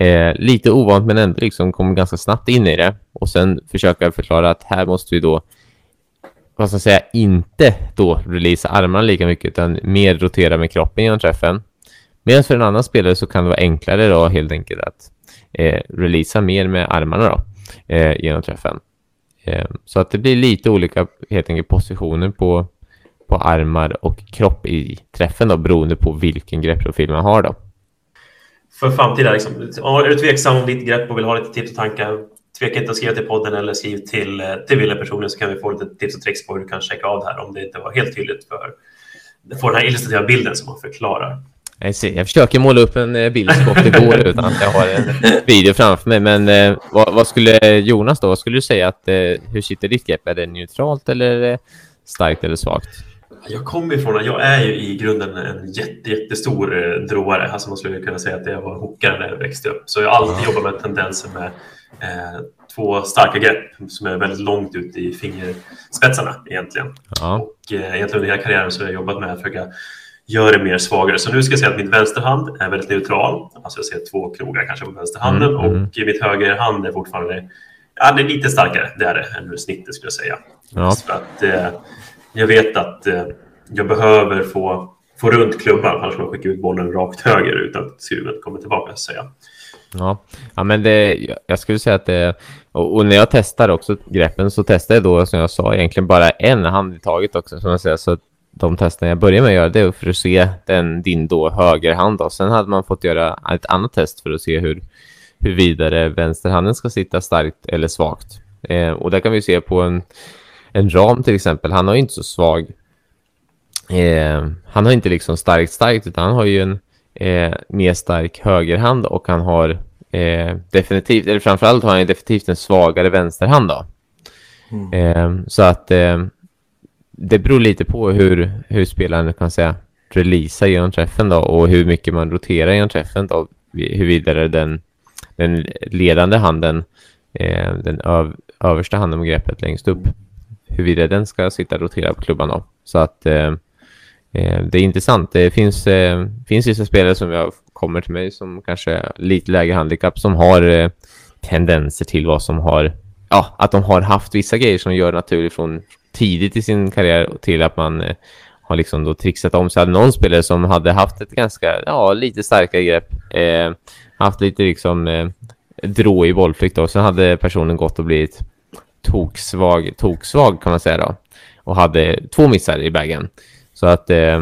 eh, lite ovant men ändå liksom kom ganska snabbt in i det. Och sen försöka förklara att här måste vi då vad ska jag säga, inte då releasa armarna lika mycket utan mer rotera med kroppen genom träffen. Medan för en annan spelare så kan det vara enklare då helt enkelt att eh, releasa mer med armarna då eh, genom träffen. Eh, så att det blir lite olika helt enkelt positioner på på armar och kropp i träffen då, beroende på vilken greppprofil man har då. För framtiden, liksom, är du tveksam om ditt grepp och vill ha lite tips och tankar, tveka inte att skriva till podden eller skriv till, eh, till Wille personligen så kan vi få lite tips och tricks på hur du kan checka av det här om det inte var helt tydligt för att få den här illustrativa bilden som man förklarar. Jag, ser, jag försöker måla upp en eh, bild så gott det går utan att jag har en video framför mig. Men eh, vad, vad, skulle Jonas då? Vad skulle du säga att eh, hur sitter ditt grepp? Är det neutralt eller eh, starkt eller svagt? Jag kommer ifrån att jag är ju i grunden en jätte, jättestor eh, droare. Alltså man skulle kunna säga att jag var hookare när jag växte upp. Så jag har alltid jobbat med tendenser med eh, två starka grepp som är väldigt långt ut i fingerspetsarna egentligen. Ja. Och eh, egentligen under hela karriären så har jag jobbat med att försöka göra det mer svagare. Så nu ska jag säga att min vänsterhand är väldigt neutral. Alltså jag ser två knogar kanske på vänsterhanden Mm, mm. och mitt högerhand är fortfarande ja, det är lite starkare. Det är det än snittet skulle jag säga. Ja. För att eh, jag vet att eh, jag behöver få, få runt klubban annars kommer jag skicka ut bollen rakt höger utan att skruven kommer tillbaka. Så ja. Ja, ja men det, jag- skulle säga att det, och, och när jag testar också greppen så testar jag då som jag sa egentligen bara en hand i taget också som jag säger. Så de testerna jag började med att göra det för att se den, din då högerhand då. Sen hade man fått göra ett annat test för att se hur, hur vidare vänsterhanden ska sitta starkt eller svagt. Eh, och där kan vi se på en, en ram till exempel. Han har ju inte så svag eh, han har inte liksom starkt starkt utan han har ju en eh, mer stark högerhand och han har eh, definitivt, eller framförallt har han definitivt en svagare vänsterhand då. Eh, så att eh, det beror lite på hur, hur spelaren kan säga releasa genom träffen då och hur mycket man roterar genom träffen då. Huruvida den, den ledande handen, eh, den öv, översta handen med greppet längst upp, huruvida den ska sitta och rotera på klubban då. Så att eh, eh, Det är intressant. Det finns, eh, finns vissa spelare som jag kommer till mig som kanske är lite lägre handikapp som har eh, tendenser till vad som har, ja, att de har haft vissa grejer som gör naturligt från tidigt i sin karriär till att man eh, har liksom då trixat om sig. Hade någon spelare som hade haft ett ganska, ja, lite starkare grepp, eh, haft lite liksom eh, drå i bollflykt och sen hade personen gått och blivit toksvag, toksvag kan man säga då och hade två missar i bagen. Så att eh,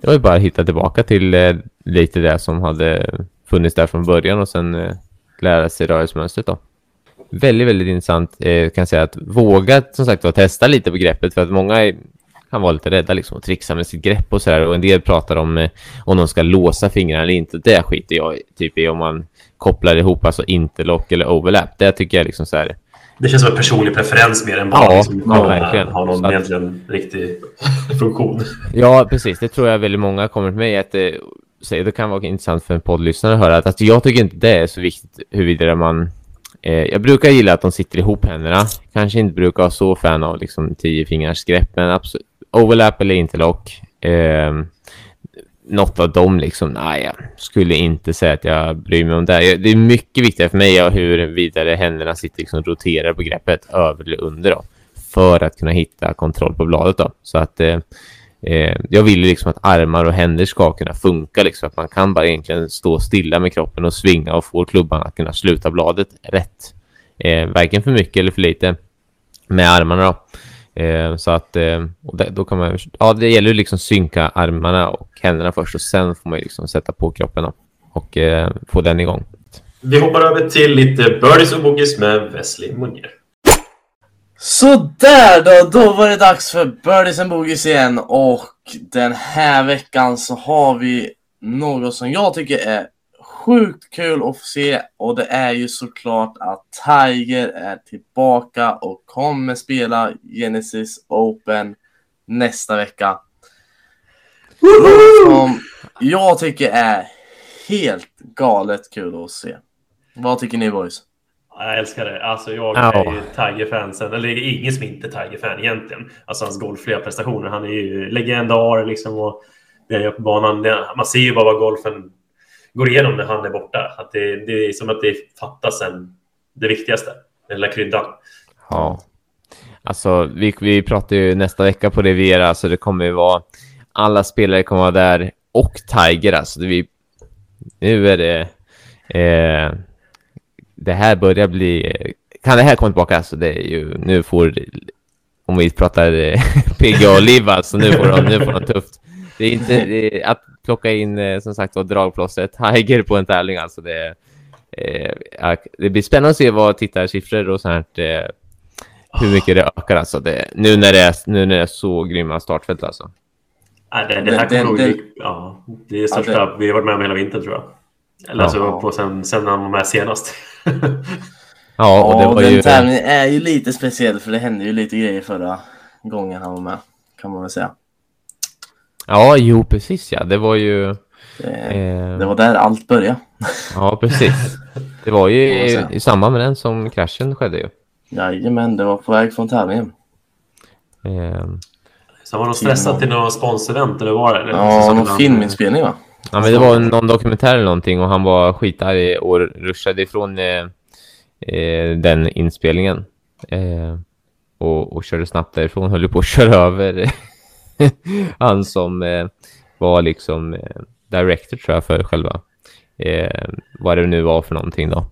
det var ju bara att hitta tillbaka till eh, lite det som hade funnits där från början och sen eh, lära sig rörelsemönstret då. Väldigt, väldigt intressant eh, kan jag säga att våga som sagt var testa lite på greppet för att många är, kan vara lite rädda liksom och trixa med sitt grepp och sådär och en del pratar om eh, om de ska låsa fingrarna eller inte. Det skiter jag typ i om man kopplar ihop alltså interlock eller overlap. Det tycker jag liksom så här det känns som en personlig preferens mer än bara Ja, liksom, ja, verkligen. ha någon att- egentligen riktig funktion. Ja, precis. Det tror jag väldigt många kommer till mig att det, säger. det kan vara intressant för en poddlyssnare att höra. Att, alltså, jag tycker inte det är så viktigt huruvida man... Eh, jag brukar gilla att de sitter ihop händerna. Kanske inte brukar vara så fan av liksom tio fingars grepp, men absolut. Overlap eller interlock. Eh, något av dem liksom. Nej, jag skulle inte säga att jag bryr mig om det. Det är mycket viktigare för mig hur vidare händerna sitter liksom roterar på greppet över eller under då. För att kunna hitta kontroll på bladet då. Så att eh, eh, jag vill ju liksom att armar och händer ska kunna funka liksom. Att man kan bara egentligen stå stilla med kroppen och svinga och få klubban att kunna sluta bladet rätt. Eh, varken för mycket eller för lite med armarna då. Eh, så att eh, och det, då kan man, ja det gäller ju liksom synka armarna och händerna först och sen får man ju liksom sätta på kroppen och eh, få den igång. Vi hoppar över till lite birdies och boogies med Wesley Munjer. Så där då, då var det dags för Birdies and Boogies igen och den här veckan så har vi något som jag tycker är sjukt kul att få se och det är ju såklart att Tiger är tillbaka och kommer spela Genesis Open nästa vecka. Något som jag tycker är helt galet kul att se. Vad tycker ni boys? Ja, Jag älskar det. Alltså jag Ja. är ju Tiger-fansen. Eller det är ingen som inte är Tiger-fan egentligen. Alltså hans golfliga prestationer. Han är ju legendar liksom. Och det är på banan. Man ser ju bara vad golfen går igenom när han är borta. Att det, det är som att det fattas en, det viktigaste. Den lilla kryddan. Ja. Alltså, vi, vi pratar ju nästa vecka på Riviera, så alltså, det kommer ju vara... Alla spelare kommer vara där och Tiger, alltså. Det vi, nu är det... Eh, det här börjar bli... Kan det här komma tillbaka? Alltså, det är ju... Nu får... Om vi pratar eh, PGA och Liv, alltså. Nu får de, nu får de tufft. Det är inte... Det är, att plocka in, eh, som sagt, var, dragplåstret Tiger på en tävling, alltså. Det, är, eh, det blir spännande att se vad tittarsiffror och sånt här... Eh, hur mycket det ökar alltså. Det, nu, när det är, nu när det är så grymma startfält alltså. Det, det här Den- kommer nog den- bli... Ja, det är Ja, största det- vi har varit med om hela vintern tror jag. Eller Ja. alltså på sen, sen han var med senast. Ja, och det Ja, var den ju... tävlingen är ju lite speciell för det hände ju lite grejer förra gången han var med. Kan man väl säga. Ja, jo precis ja. Det var ju... Det, Eh, det var där allt började. Ja, precis. Det var ju i, i samband med den som kraschen skedde ju. Jajamän, det var på väg från tävlingen. Eh, Så var de stressat till någon sponsorevent eller var det? Eller Ja, så någon filminspelning va? ja, men det var någon dokumentär eller någonting och han var skitarg och ruschade ifrån eh, eh, den inspelningen. Eh, och, och körde snabbt därifrån. Höll på att köra över han som eh, var liksom eh, director tror jag för själva eh, vad det nu var för någonting då.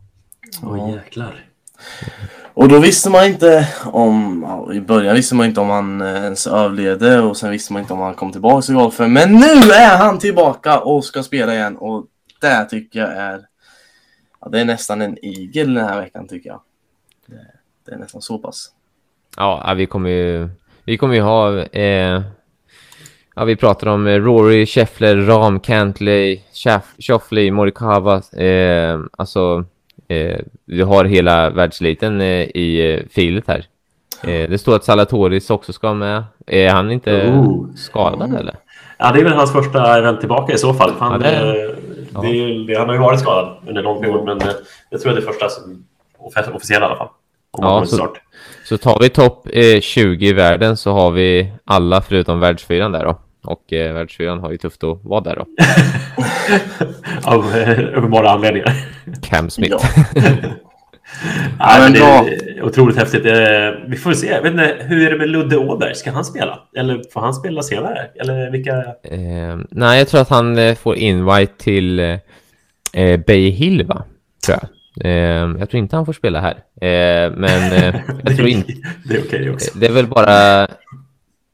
Åh jäklar. Och då visste man inte om, ja, i början visste man inte om han eh, ens överlevde och sen visste man inte om han kom tillbaka till golfen. Men nu är han tillbaka och ska spela igen och det tycker jag är, ja, det är nästan en igel den här veckan tycker jag. Det, det är nästan så pass. Ja, ja, vi kommer ju, vi kommer ju ha... Eh, ja, vi pratar om eh, Rory, Scheffler, Ram, Cantley, Schauffele, Morikawa. Eh, alltså, eh, vi har hela världseliten eh, i eh, filet här. Eh, det står att Salatoris också ska med. Är han inte Oh. skadad eller? Ja, det är väl hans första event tillbaka i så fall. Han, Ja, det eh, det är, ju- det, han har ju varit skadad under lång period, men jag tror att det är första som off- officiella i alla fall. Ja, så- start. Så tar vi topp eh, 20 i världen så har vi alla förutom världsfyran där då. Och eh, världsfyran har ju tufft att vara där då. Av eh, uppenbara anledningar. Cam Smith. Ja. Ja, men det är otroligt häftigt. Eh, Vi får se. Jag vet inte, hur är det med Ludde Åberg? Ska han spela? Eller får han spela senare? Eller vilka? Eh, nej, jag tror att han eh, får invite till eh, Bay Hill, va? Tror jag. Eh, jag tror inte han får spela här. Eh, men eh, jag tror inte... Det är okej också. Det är väl bara...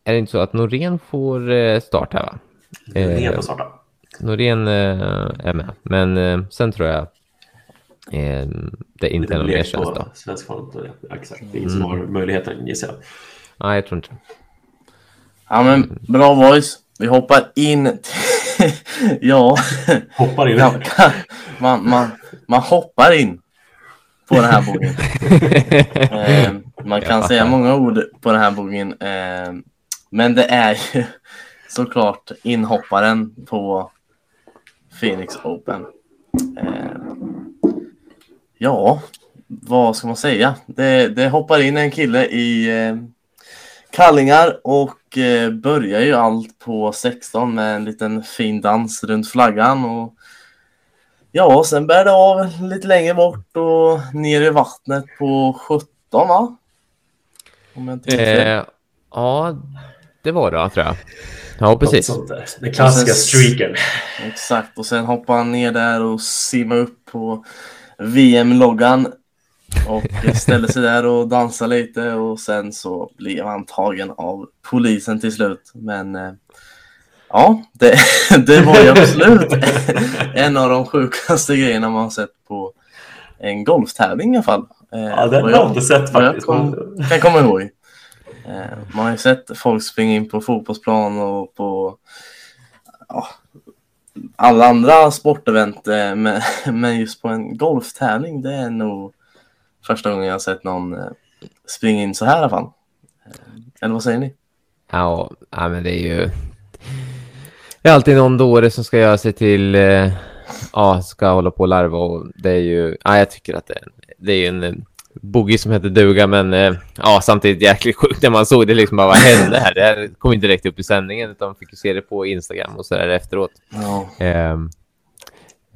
Är det inte så att Norén får eh, start här, va? Det är eh, starta. Norén eh, är med. Men sen tror jag det inte är någon mer tjänst då. Svensk fond. Ja, exakt. Det är ingen som har möjligheten gissar jag. Nej, jag tror inte Ja men bra voice. Vi hoppar in ja. Hoppar in. man, man, man hoppar in på den här bogen. Eh, man kan säga många ord på den här bogen. Men det är ju såklart inhopparen på Phoenix Open. Eh, ja, vad ska man säga? Det, det hoppar in en kille i eh, kallingar och eh, börjar ju allt på 16 med en liten fin dans runt flaggan. Och Ja, sen bär det av lite längre bort och ner i vattnet på 17 va? Om jag inte. Eh, ja, det var det, tror jag. Ja, precis. Den klassiska streaken. Exakt, och sen hoppar han ner där och simmar upp på VM-loggan och ställer sig där och dansar lite och sen så blev han tagen av polisen till slut. Men eh, ja, det, det var ju absolut en av de sjukaste grejerna man har sett på en golftävling i alla fall. Eh, Ja, den vad har jag inte sett vad jag faktiskt. kom, kan komma ihåg. Eh, man har ju sett folk springa in på fotbollsplan och på ja, alla andra sportevent. Eh, men, men just på en golftävling, det är nog första gången jag har sett någon eh, springa in så här i alla fall. Eller vad säger ni? Ja, ja, men det är ju... Det är alltid någon dåre som ska göra sig till... Ja, ska hålla på och larva och det är ju... Ja, jag tycker att det, det är ju en boogie som heter duga, men eh, ja, samtidigt jäkligt sjukt när man såg det liksom bara vad hände här? Det här kom inte direkt upp i sändningen utan man fick ju se det på Instagram och så där efteråt. Ja, Ehm,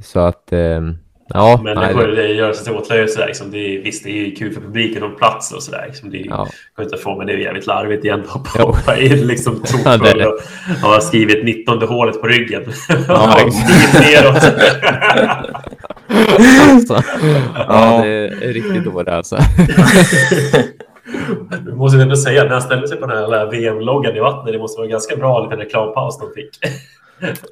så att... ehm, ja, Men nej, det göra sig till åtlöje. Liksom. Det är, visst, det är kul för publiken och plats och sådär. Liksom. Det är ja. skönt att få, men det är jävligt larvigt igen. Hoppa, Jo. hoppa in liksom Ja, det det. och har skrivit 19 hålet på ryggen. Ja, och skrivit neråt. Alltså, ja, det är riktigt dåre alltså. Jag måste ändå säga, när han ställde sig på den här VM-loggan i vattnet, det måste vara en ganska bra liten reklampaus de fick.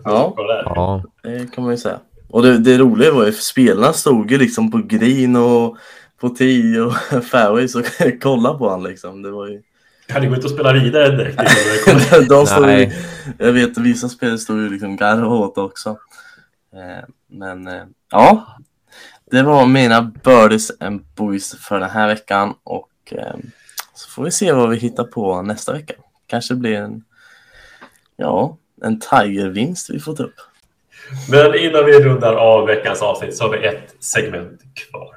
Ja. Ja, det kan man ju säga. Och det, det roliga var ju spelarna stod ju liksom på green och på tee och fairways och kolla på han liksom. Det var ju... Kan du gå ut och spela vidare direkt? liksom, det? De stod ju, jag vet att vissa spelare stod ju liksom garva åt också. Eh, Men eh, ja, det var mina birdies and boys för den här veckan och eh, så får vi se vad vi hittar på nästa vecka. Kanske blir en, ja, en Tiger-vinst vi får ta upp. Men innan vi rundar av veckans avsnitt så har vi ett segment kvar.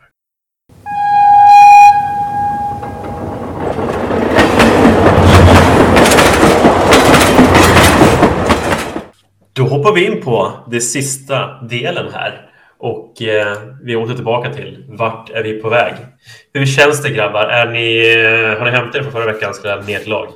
Då hoppar vi in på det sista delen här. Och eh, vi åter tillbaka till vart är vi på väg? Hur känns det grabbar? Är ni, eh, har ni hämtat er från förra veckans eh, nederlag?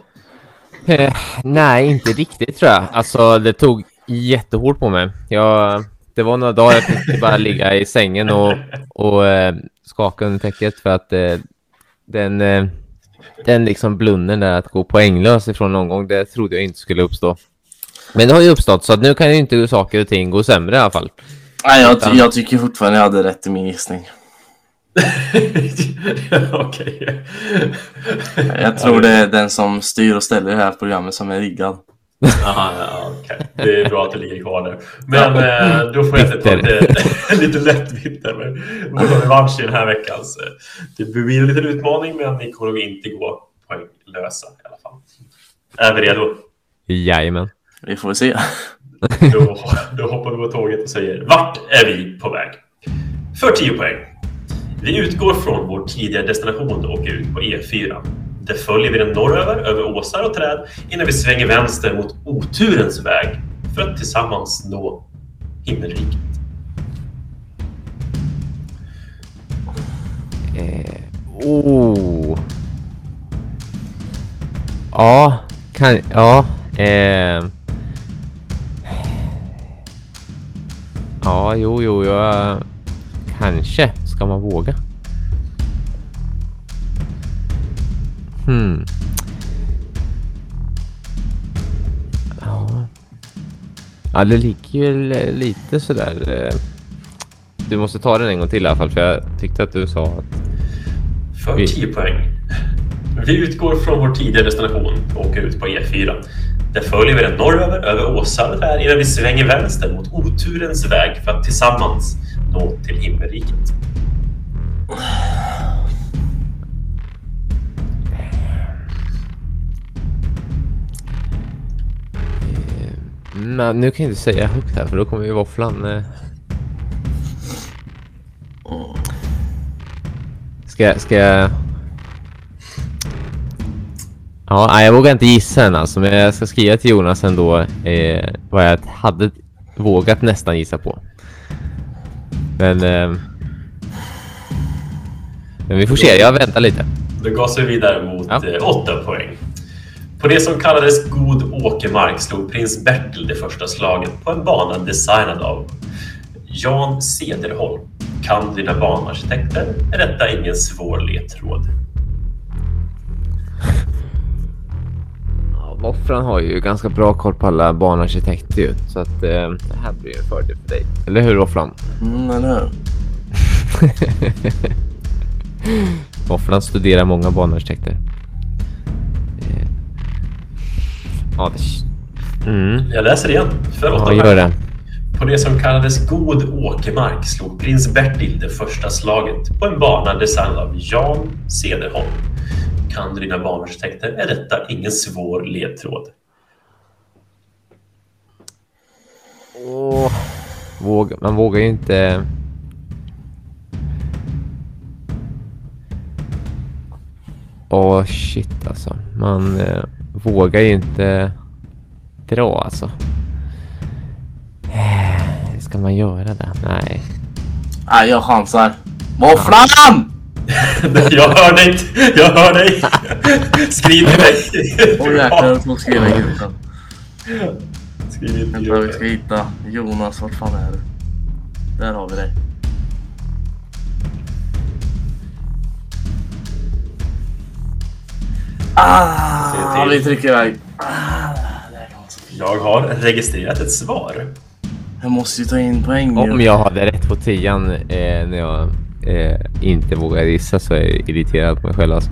Eh, nej, inte riktigt tror jag. Alltså, det tog jättehårt på mig. Jag, det var några dagar jag fick bara ligga i sängen och, och eh, skaka under täcket för att eh, den, eh, den liksom blunden där att gå poänglös ifrån någon gång, det trodde jag inte skulle uppstå. Men det har ju uppstått så att nu kan ju inte saker och ting gå sämre i alla fall. Nej, jag, ty- jag tycker fortfarande jag hade rätt i min gissning. Okej. Jag tror det är den som styr och ställer det här programmet som är riggad. Aha, ja, okej. Det är bra att det ligger kvar där. Men eh, då får jag ta lite, lite lättvitt där med revansch i den här veckans. eh, Det blir en liten utmaning, men ni kommer nog inte gå poänglösa i alla fall. Är vi redo? Jajamän. Vi får se. Då, då hoppar vi på tåget och säger vart är vi på väg? För 10 poäng. Vi utgår från vår tidigare destination och åker ut på E4. Där följer vi den norröver, över åsar och träd innan vi svänger vänster mot oturens väg för att tillsammans nå himmelriket. Eh, oh. Ja, kan... Ja. Eh. Ja, jo, jo, jag... Kanske. Ska man våga? Hmm. Ja. Ja, det ligger ju lite sådär... eh, Du måste ta den en gång till i alla fall, för jag tyckte att du sa att... För Vi- 10 poäng. Vi utgår från vår tidigare destination och åker ut på E4. Där följer vi den norröver, över åsar där innan vi svänger vänster mot oturens väg för att tillsammans nå till himmelriket. Men nu kan jag inte säga högt här för då kommer ju våfflan... Eh... Ska, jag- ska jag... Ja, jag vågar inte gissa än alltså, men jag ska skriva till Jonas ändå eh, vad jag hade vågat nästan gissa på. Men... Eh... Men vi får se, jag väntar lite. Då gasar vi vidare mot Ja. eh, 8 poäng. På det som kallades god åkermark slog prins Bertil det första slaget på en bana designad av Jan Cederholm. Kan dina banarkitekter är detta ingen svår ledtråd. Våfflan har ju ganska bra koll på alla banarkitekter ju, så att eh, det här blir en fördel för dig. Eller hur Våfflan? Mm, eller hur? Våfflan studerar många banarkitekter. Eh, Ja, det... Mm. Jag läser igen. För Ja, gör det. På det som kallades god åkermark slog prins Bertil det första slaget på en bana designad av Jan Cederholm. Kan du dina banarkitekter är detta ingen svår ledtråd. Oh. Våga, man vågar ju inte... Åh, shit alltså. Man eh, vågar ju inte dra alltså. Eh, Ska man göra det? Nej. Nej, jag chansar. Våfflan! Jag hör dig! Jag hör dig! Skriv till mig! Åh jäklar, jag tog skriva i gruppen. Skriv in till Vänta, vi ska hitta Jonas. Vart fan är du? Där har vi dig. Ah, vi trycker iväg. Jag har registrerat ett svar. Jag måste ju ta in poäng Om jag hade rätt på tian eh, när jag eh, inte vågar gissa så är jag irriterad på mig själv alltså.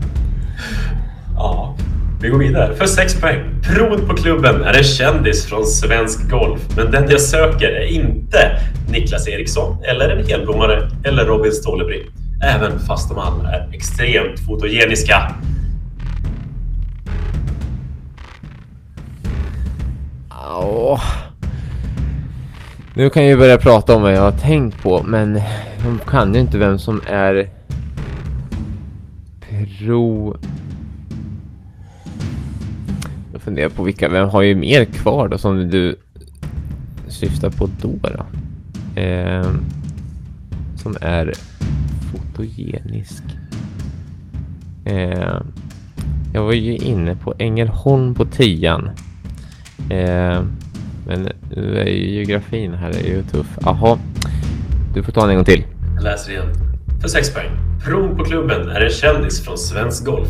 Ja, vi går vidare. För 6 poäng. Prod på klubben är en kändis från svensk golf. Men den jag söker är inte Niklas Eriksson, eller en helblommare, eller Robin Stålebring. Även fast de alla är extremt fotogeniska. Ja. Nu kan jag ju börja prata om vad jag har tänkt på, men de kan ju inte vem som är pro... Jag funderar på vilka, vem har ju mer kvar då som du syftar på då? då? Eh, som är fotogenisk. Eh, jag var ju inne på Ängelholm på tian. Eh, men nu är ju geografin här är ju tuff. Jaha, du får ta den en gång till. Jag läser igen. För 6 poäng. Pron på klubben är en kändis från svensk golf.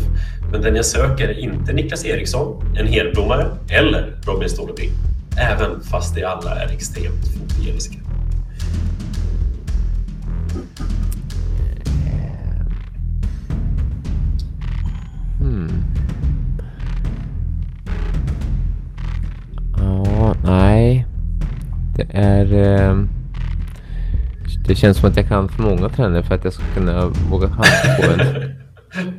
Men den jag söker är inte Niklas Eriksson, en helblommare eller Robin Ståleby. Även fast de alla är extremt fotogeniska. Hmm. Nej. Det är... ehm, det känns som att jag kan för många tränare för att jag ska kunna våga chansa på en...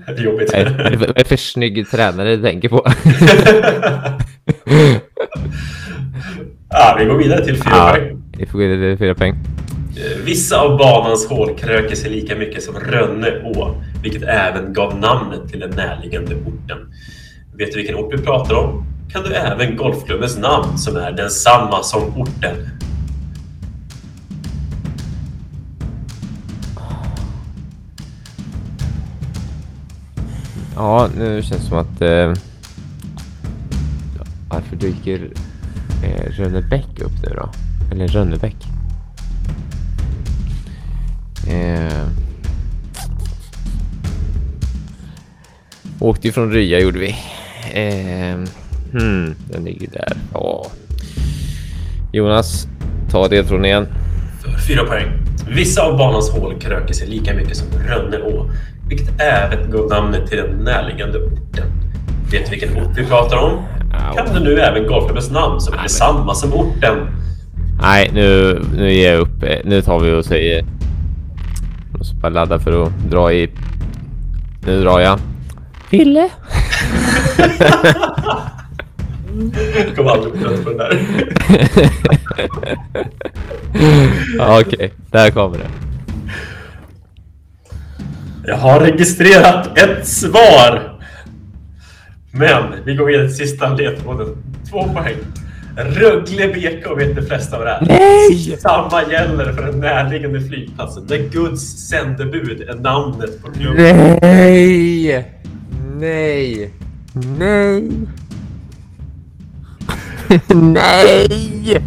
Det är jobbigt. Vad är är för snygg tränare du tänker på? ah, vi går vidare till fyra Ja, poäng. vi får gå vidare till fyra poäng. Eh, Vissa av banans hål kröker sig lika mycket som Rönne å, vilket även gav namnet till den närliggande orten. Vet du vilken ort vi pratar om? Kan du även golfklubbens namn som är densamma som orten? Ja, nu känns det som att... Eh, varför dyker eh, Rönnebäck upp nu då? Eller Rönnebäck? Eh, åkte ju från Rya gjorde vi. Eh, hmm, den ligger där. Ja. Jonas, ta det från igen. För fyra poäng. Vissa av banans hål kröker sig lika mycket som Rönne å, vilket även gav namnet till den närliggande orten. Vet du vilken ort vi pratar om? Kan du nu även golfklubbens namn som är detsamma som orten? Nej, nu, nu ger jag upp. Nu tar vi och säger... Jag måste bara ladda för att dra i... Nu drar jag. Ville? Jag kommer aldrig bli trött på den där. Ja, Okej, där kommer det. Jag har registrerat ett svar. Men vi går vidare till sista ledtråden. Två poäng. Rögle BK vet de flesta vad det är. Nej! Samma gäller för den närliggande flygplatsen. The Goods sändebud är namnet på klubben. Nej! Nej! Nej! Nej!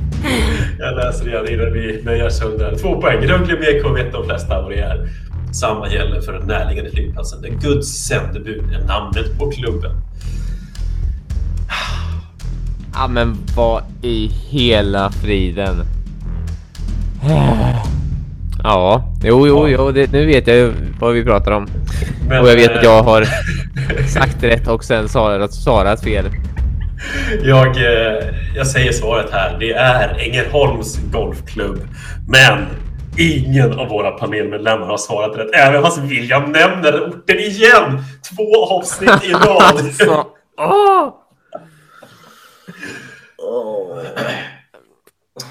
Jag läser igen innan vi nöjer sönder. Två poäng. Rögle BK vet de flesta vad det är. Samma gäller för den närliggande flygplatsen. The Goods sändebud är namnet på klubben. Ja, men vad i hela friden? Ja, jo, jo, jo, det, nu vet jag ju vad vi pratar om. Men, Och jag vet att jag eh, har sagt rätt och sen svarat, svarat fel. Jag, eh, jag säger svaret här. Det är Ängelholms golfklubb. Men ingen av våra panelmedlemmar har svarat rätt. Även fast William nämner orten igen. Två avsnitt i rad. Alltså, åh!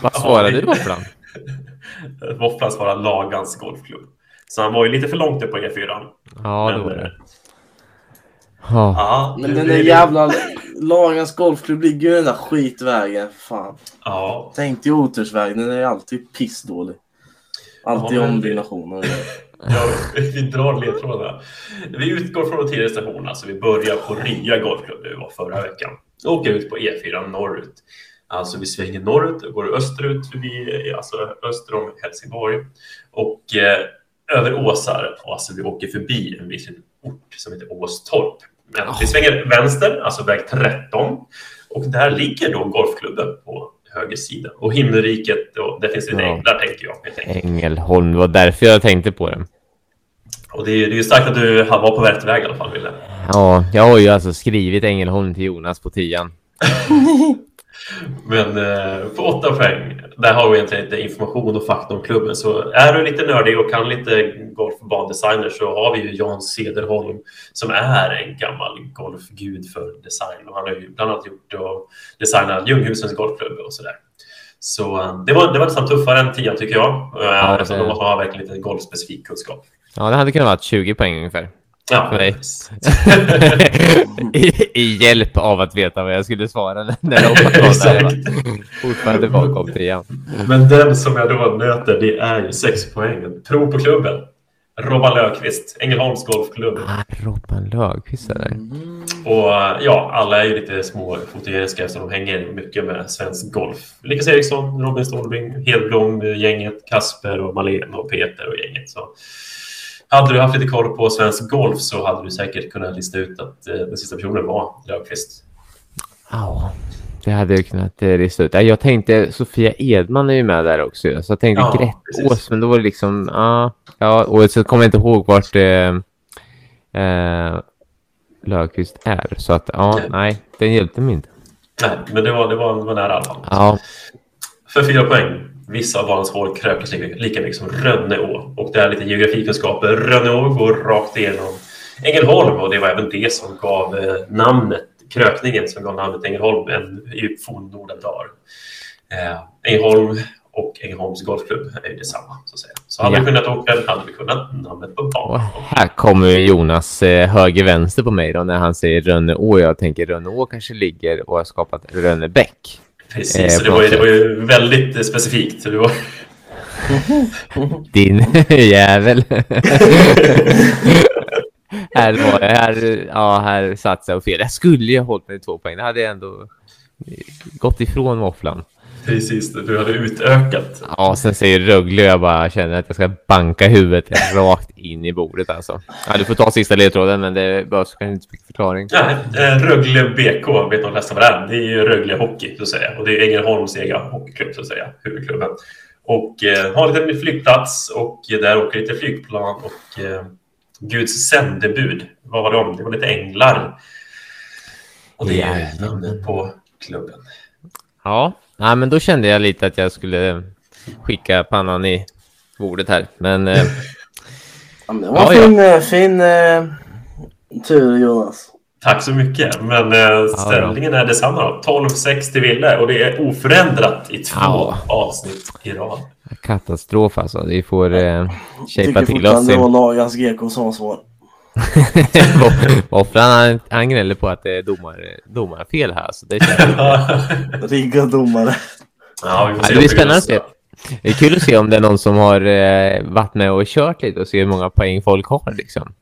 Vad svarade du Våfflan? Våfflan svarar Lagans golfklubb. Så han var ju lite för långt upp på E4. Ja, det Men, var eh, det. Ja. Ja, Men den där jävla Lagens golfklubb ligger ju den där skitvägen. Fan. Ja, Tänk dig Otursvägen, den är alltid pissdålig. Alltid Ja, men- ombyggnationer. Ja, vi drar ledtrådarna. Vi utgår från de tidigare stationerna, så vi börjar på Ria Golfklubb där vi var förra veckan. Så åker ut på E4 norrut. Alltså vi svänger norrut och går österut förbi, alltså öster om Helsingborg. Och eh, över Åsar, alltså vi åker förbi en viss ort som heter Åstorp. Men vi svänger vänster, alltså väg 13. Och där ligger då golfklubben på höger sida. Och himmelriket, och där finns lite Ja. änglar tänker jag. Ängelholm, det var därför jag tänkte på den. Och det är, det är ju starkt att du var på rätt väg i alla fall, Wille. Ja, jag har ju alltså skrivit Ängelholm till Jonas på tian. Men eh, på åtta poäng, där har vi egentligen lite information och fakta om klubben. Så är du lite nördig och kan lite golfbandesigner så har vi ju Jan Cederholm som är en gammal golfgud för design. Och han har ju bland annat gjort och designat Ljunghusens golfklubb och sådär. Så eh, det var, det var nästan tuffare än tian tycker jag. Eh, Ja, det- Då måste man ha verkligen lite golfspecifik kunskap. Ja, det hade kunnat vara 20 poäng ungefär. Ja, För precis. I, I hjälp av att veta vad jag skulle svara när jag hoppade Fortfarande bakom tian. Men den som jag då nöter, det är ju sex poäng. Prov på klubben. Robban Löfqvist, Ängelholms golfklubb. Ah, Robban Löfqvist är där. Och ja, alla är ju lite små fotogeniska eftersom de hänger mycket med svensk golf. Lukas Eriksson, Robin Stålbring, Hedblom, gänget, Kasper och Malén och Peter och gänget. Så hade du haft lite koll på svensk golf så hade du säkert kunnat lista ut att eh, den sista personen var Löfqvist. Ja, det hade jag kunnat eh, lista ut. Ja, Jag tänkte, Sofia Edman är ju med där också. Så jag tänkte Ja, precis. men då var det liksom, ja. ja och så kommer jag inte ihåg vart eh, eh, Löfqvist är. Så att, ja, Nej. nej, den hjälpte mig inte. Nej, men det var, det var, det var nära i alla fall. Ja, För fyra poäng. Vissa av barnens hår krökas lika, lika mycket som Rönneå. Och det är lite geografikunskaper. Rönneå går rakt igenom Ängelholm och det var även det som gav eh, namnet, krökningen som gav namnet Ängelholm en, fornnorden dagar. Eh, Ängelholm och Ängelholms golfklubb är ju detsamma. Så, att säga. så hade Ja. vi kunnat åka, hade vi kunnat namnet på banan. här kommer Jonas eh, höger-vänster på mig då när han säger Rönneå. Jag tänker Rönneå kanske ligger och har skapat Rönnebäck. Precis, eh, så det var, ju, det var ju väldigt eh, specifikt. Så det var, Din jävel. här var det. Här, ja, här satt jag fel. Jag skulle ju ha hållit mig två poäng. Det hade jag ändå gått ifrån våfflan. Precis, du hade utökat. Ja, sen säger Rögle och jag bara känner att jag ska banka huvudet rakt in i bordet alltså. Ja, du får ta sista ledtråden, men det behövs kanske inte så mycket förklaring. Nej, eh, Rögle BK vet de flesta vad det är. Det är ju Rögle Hockey, så att säga. Och det är Ängelholms egen hockeyklubb, så att säga. Huvudklubben. Och eh, har en liten flygplats och där åker lite flygplan och eh, Guds sändebud. Vad var de? Det var lite änglar. Och det är namnet på klubben. Ja, nej, men då kände jag lite att jag skulle skicka pannan i bordet här. Men eh, Ja, men det var Ja, fin, ja. fin eh, tur Jonas. Tack så mycket. Men eh, ställningen är detsamma då. 12-6 till Ville och det är oförändrat i två Ja. avsnitt i rad. katastrof alltså. Vi får eh, Tycker shapea till oss. fortfarande det var Lagans GK som var svår. Våfflan han, han gnäller på att det är domar, domarfel här. Så det, känns, Rigga domare. Ja, vi får se det blir om spännande att se. det är kul att se om det är någon som har eh, varit med och kört lite och se hur många poäng folk har. Liksom.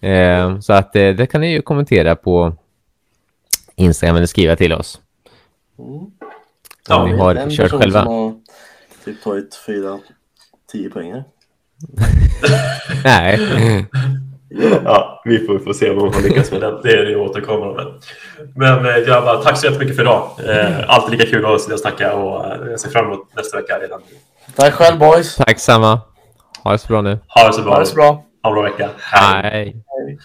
Eh, så att eh, det kan ni ju kommentera på Instagram eller skriva till oss. Om Ja, ni har en kört själva. som har typ tagit fyra, tio poänger. Nej. Ja, vi får, får se om hon lyckas med den. Det är det återkommande med. Men eh, grabbar, tack så jättemycket för idag. Eh, alltid lika kul att sitta och snacka och eh, jag ser fram emot nästa vecka redan. Tack själv boys. Tack samma. Ha det så bra nu. Ha det så bra. Ha det så bra. Ha en bra vecka. Hej. Hej.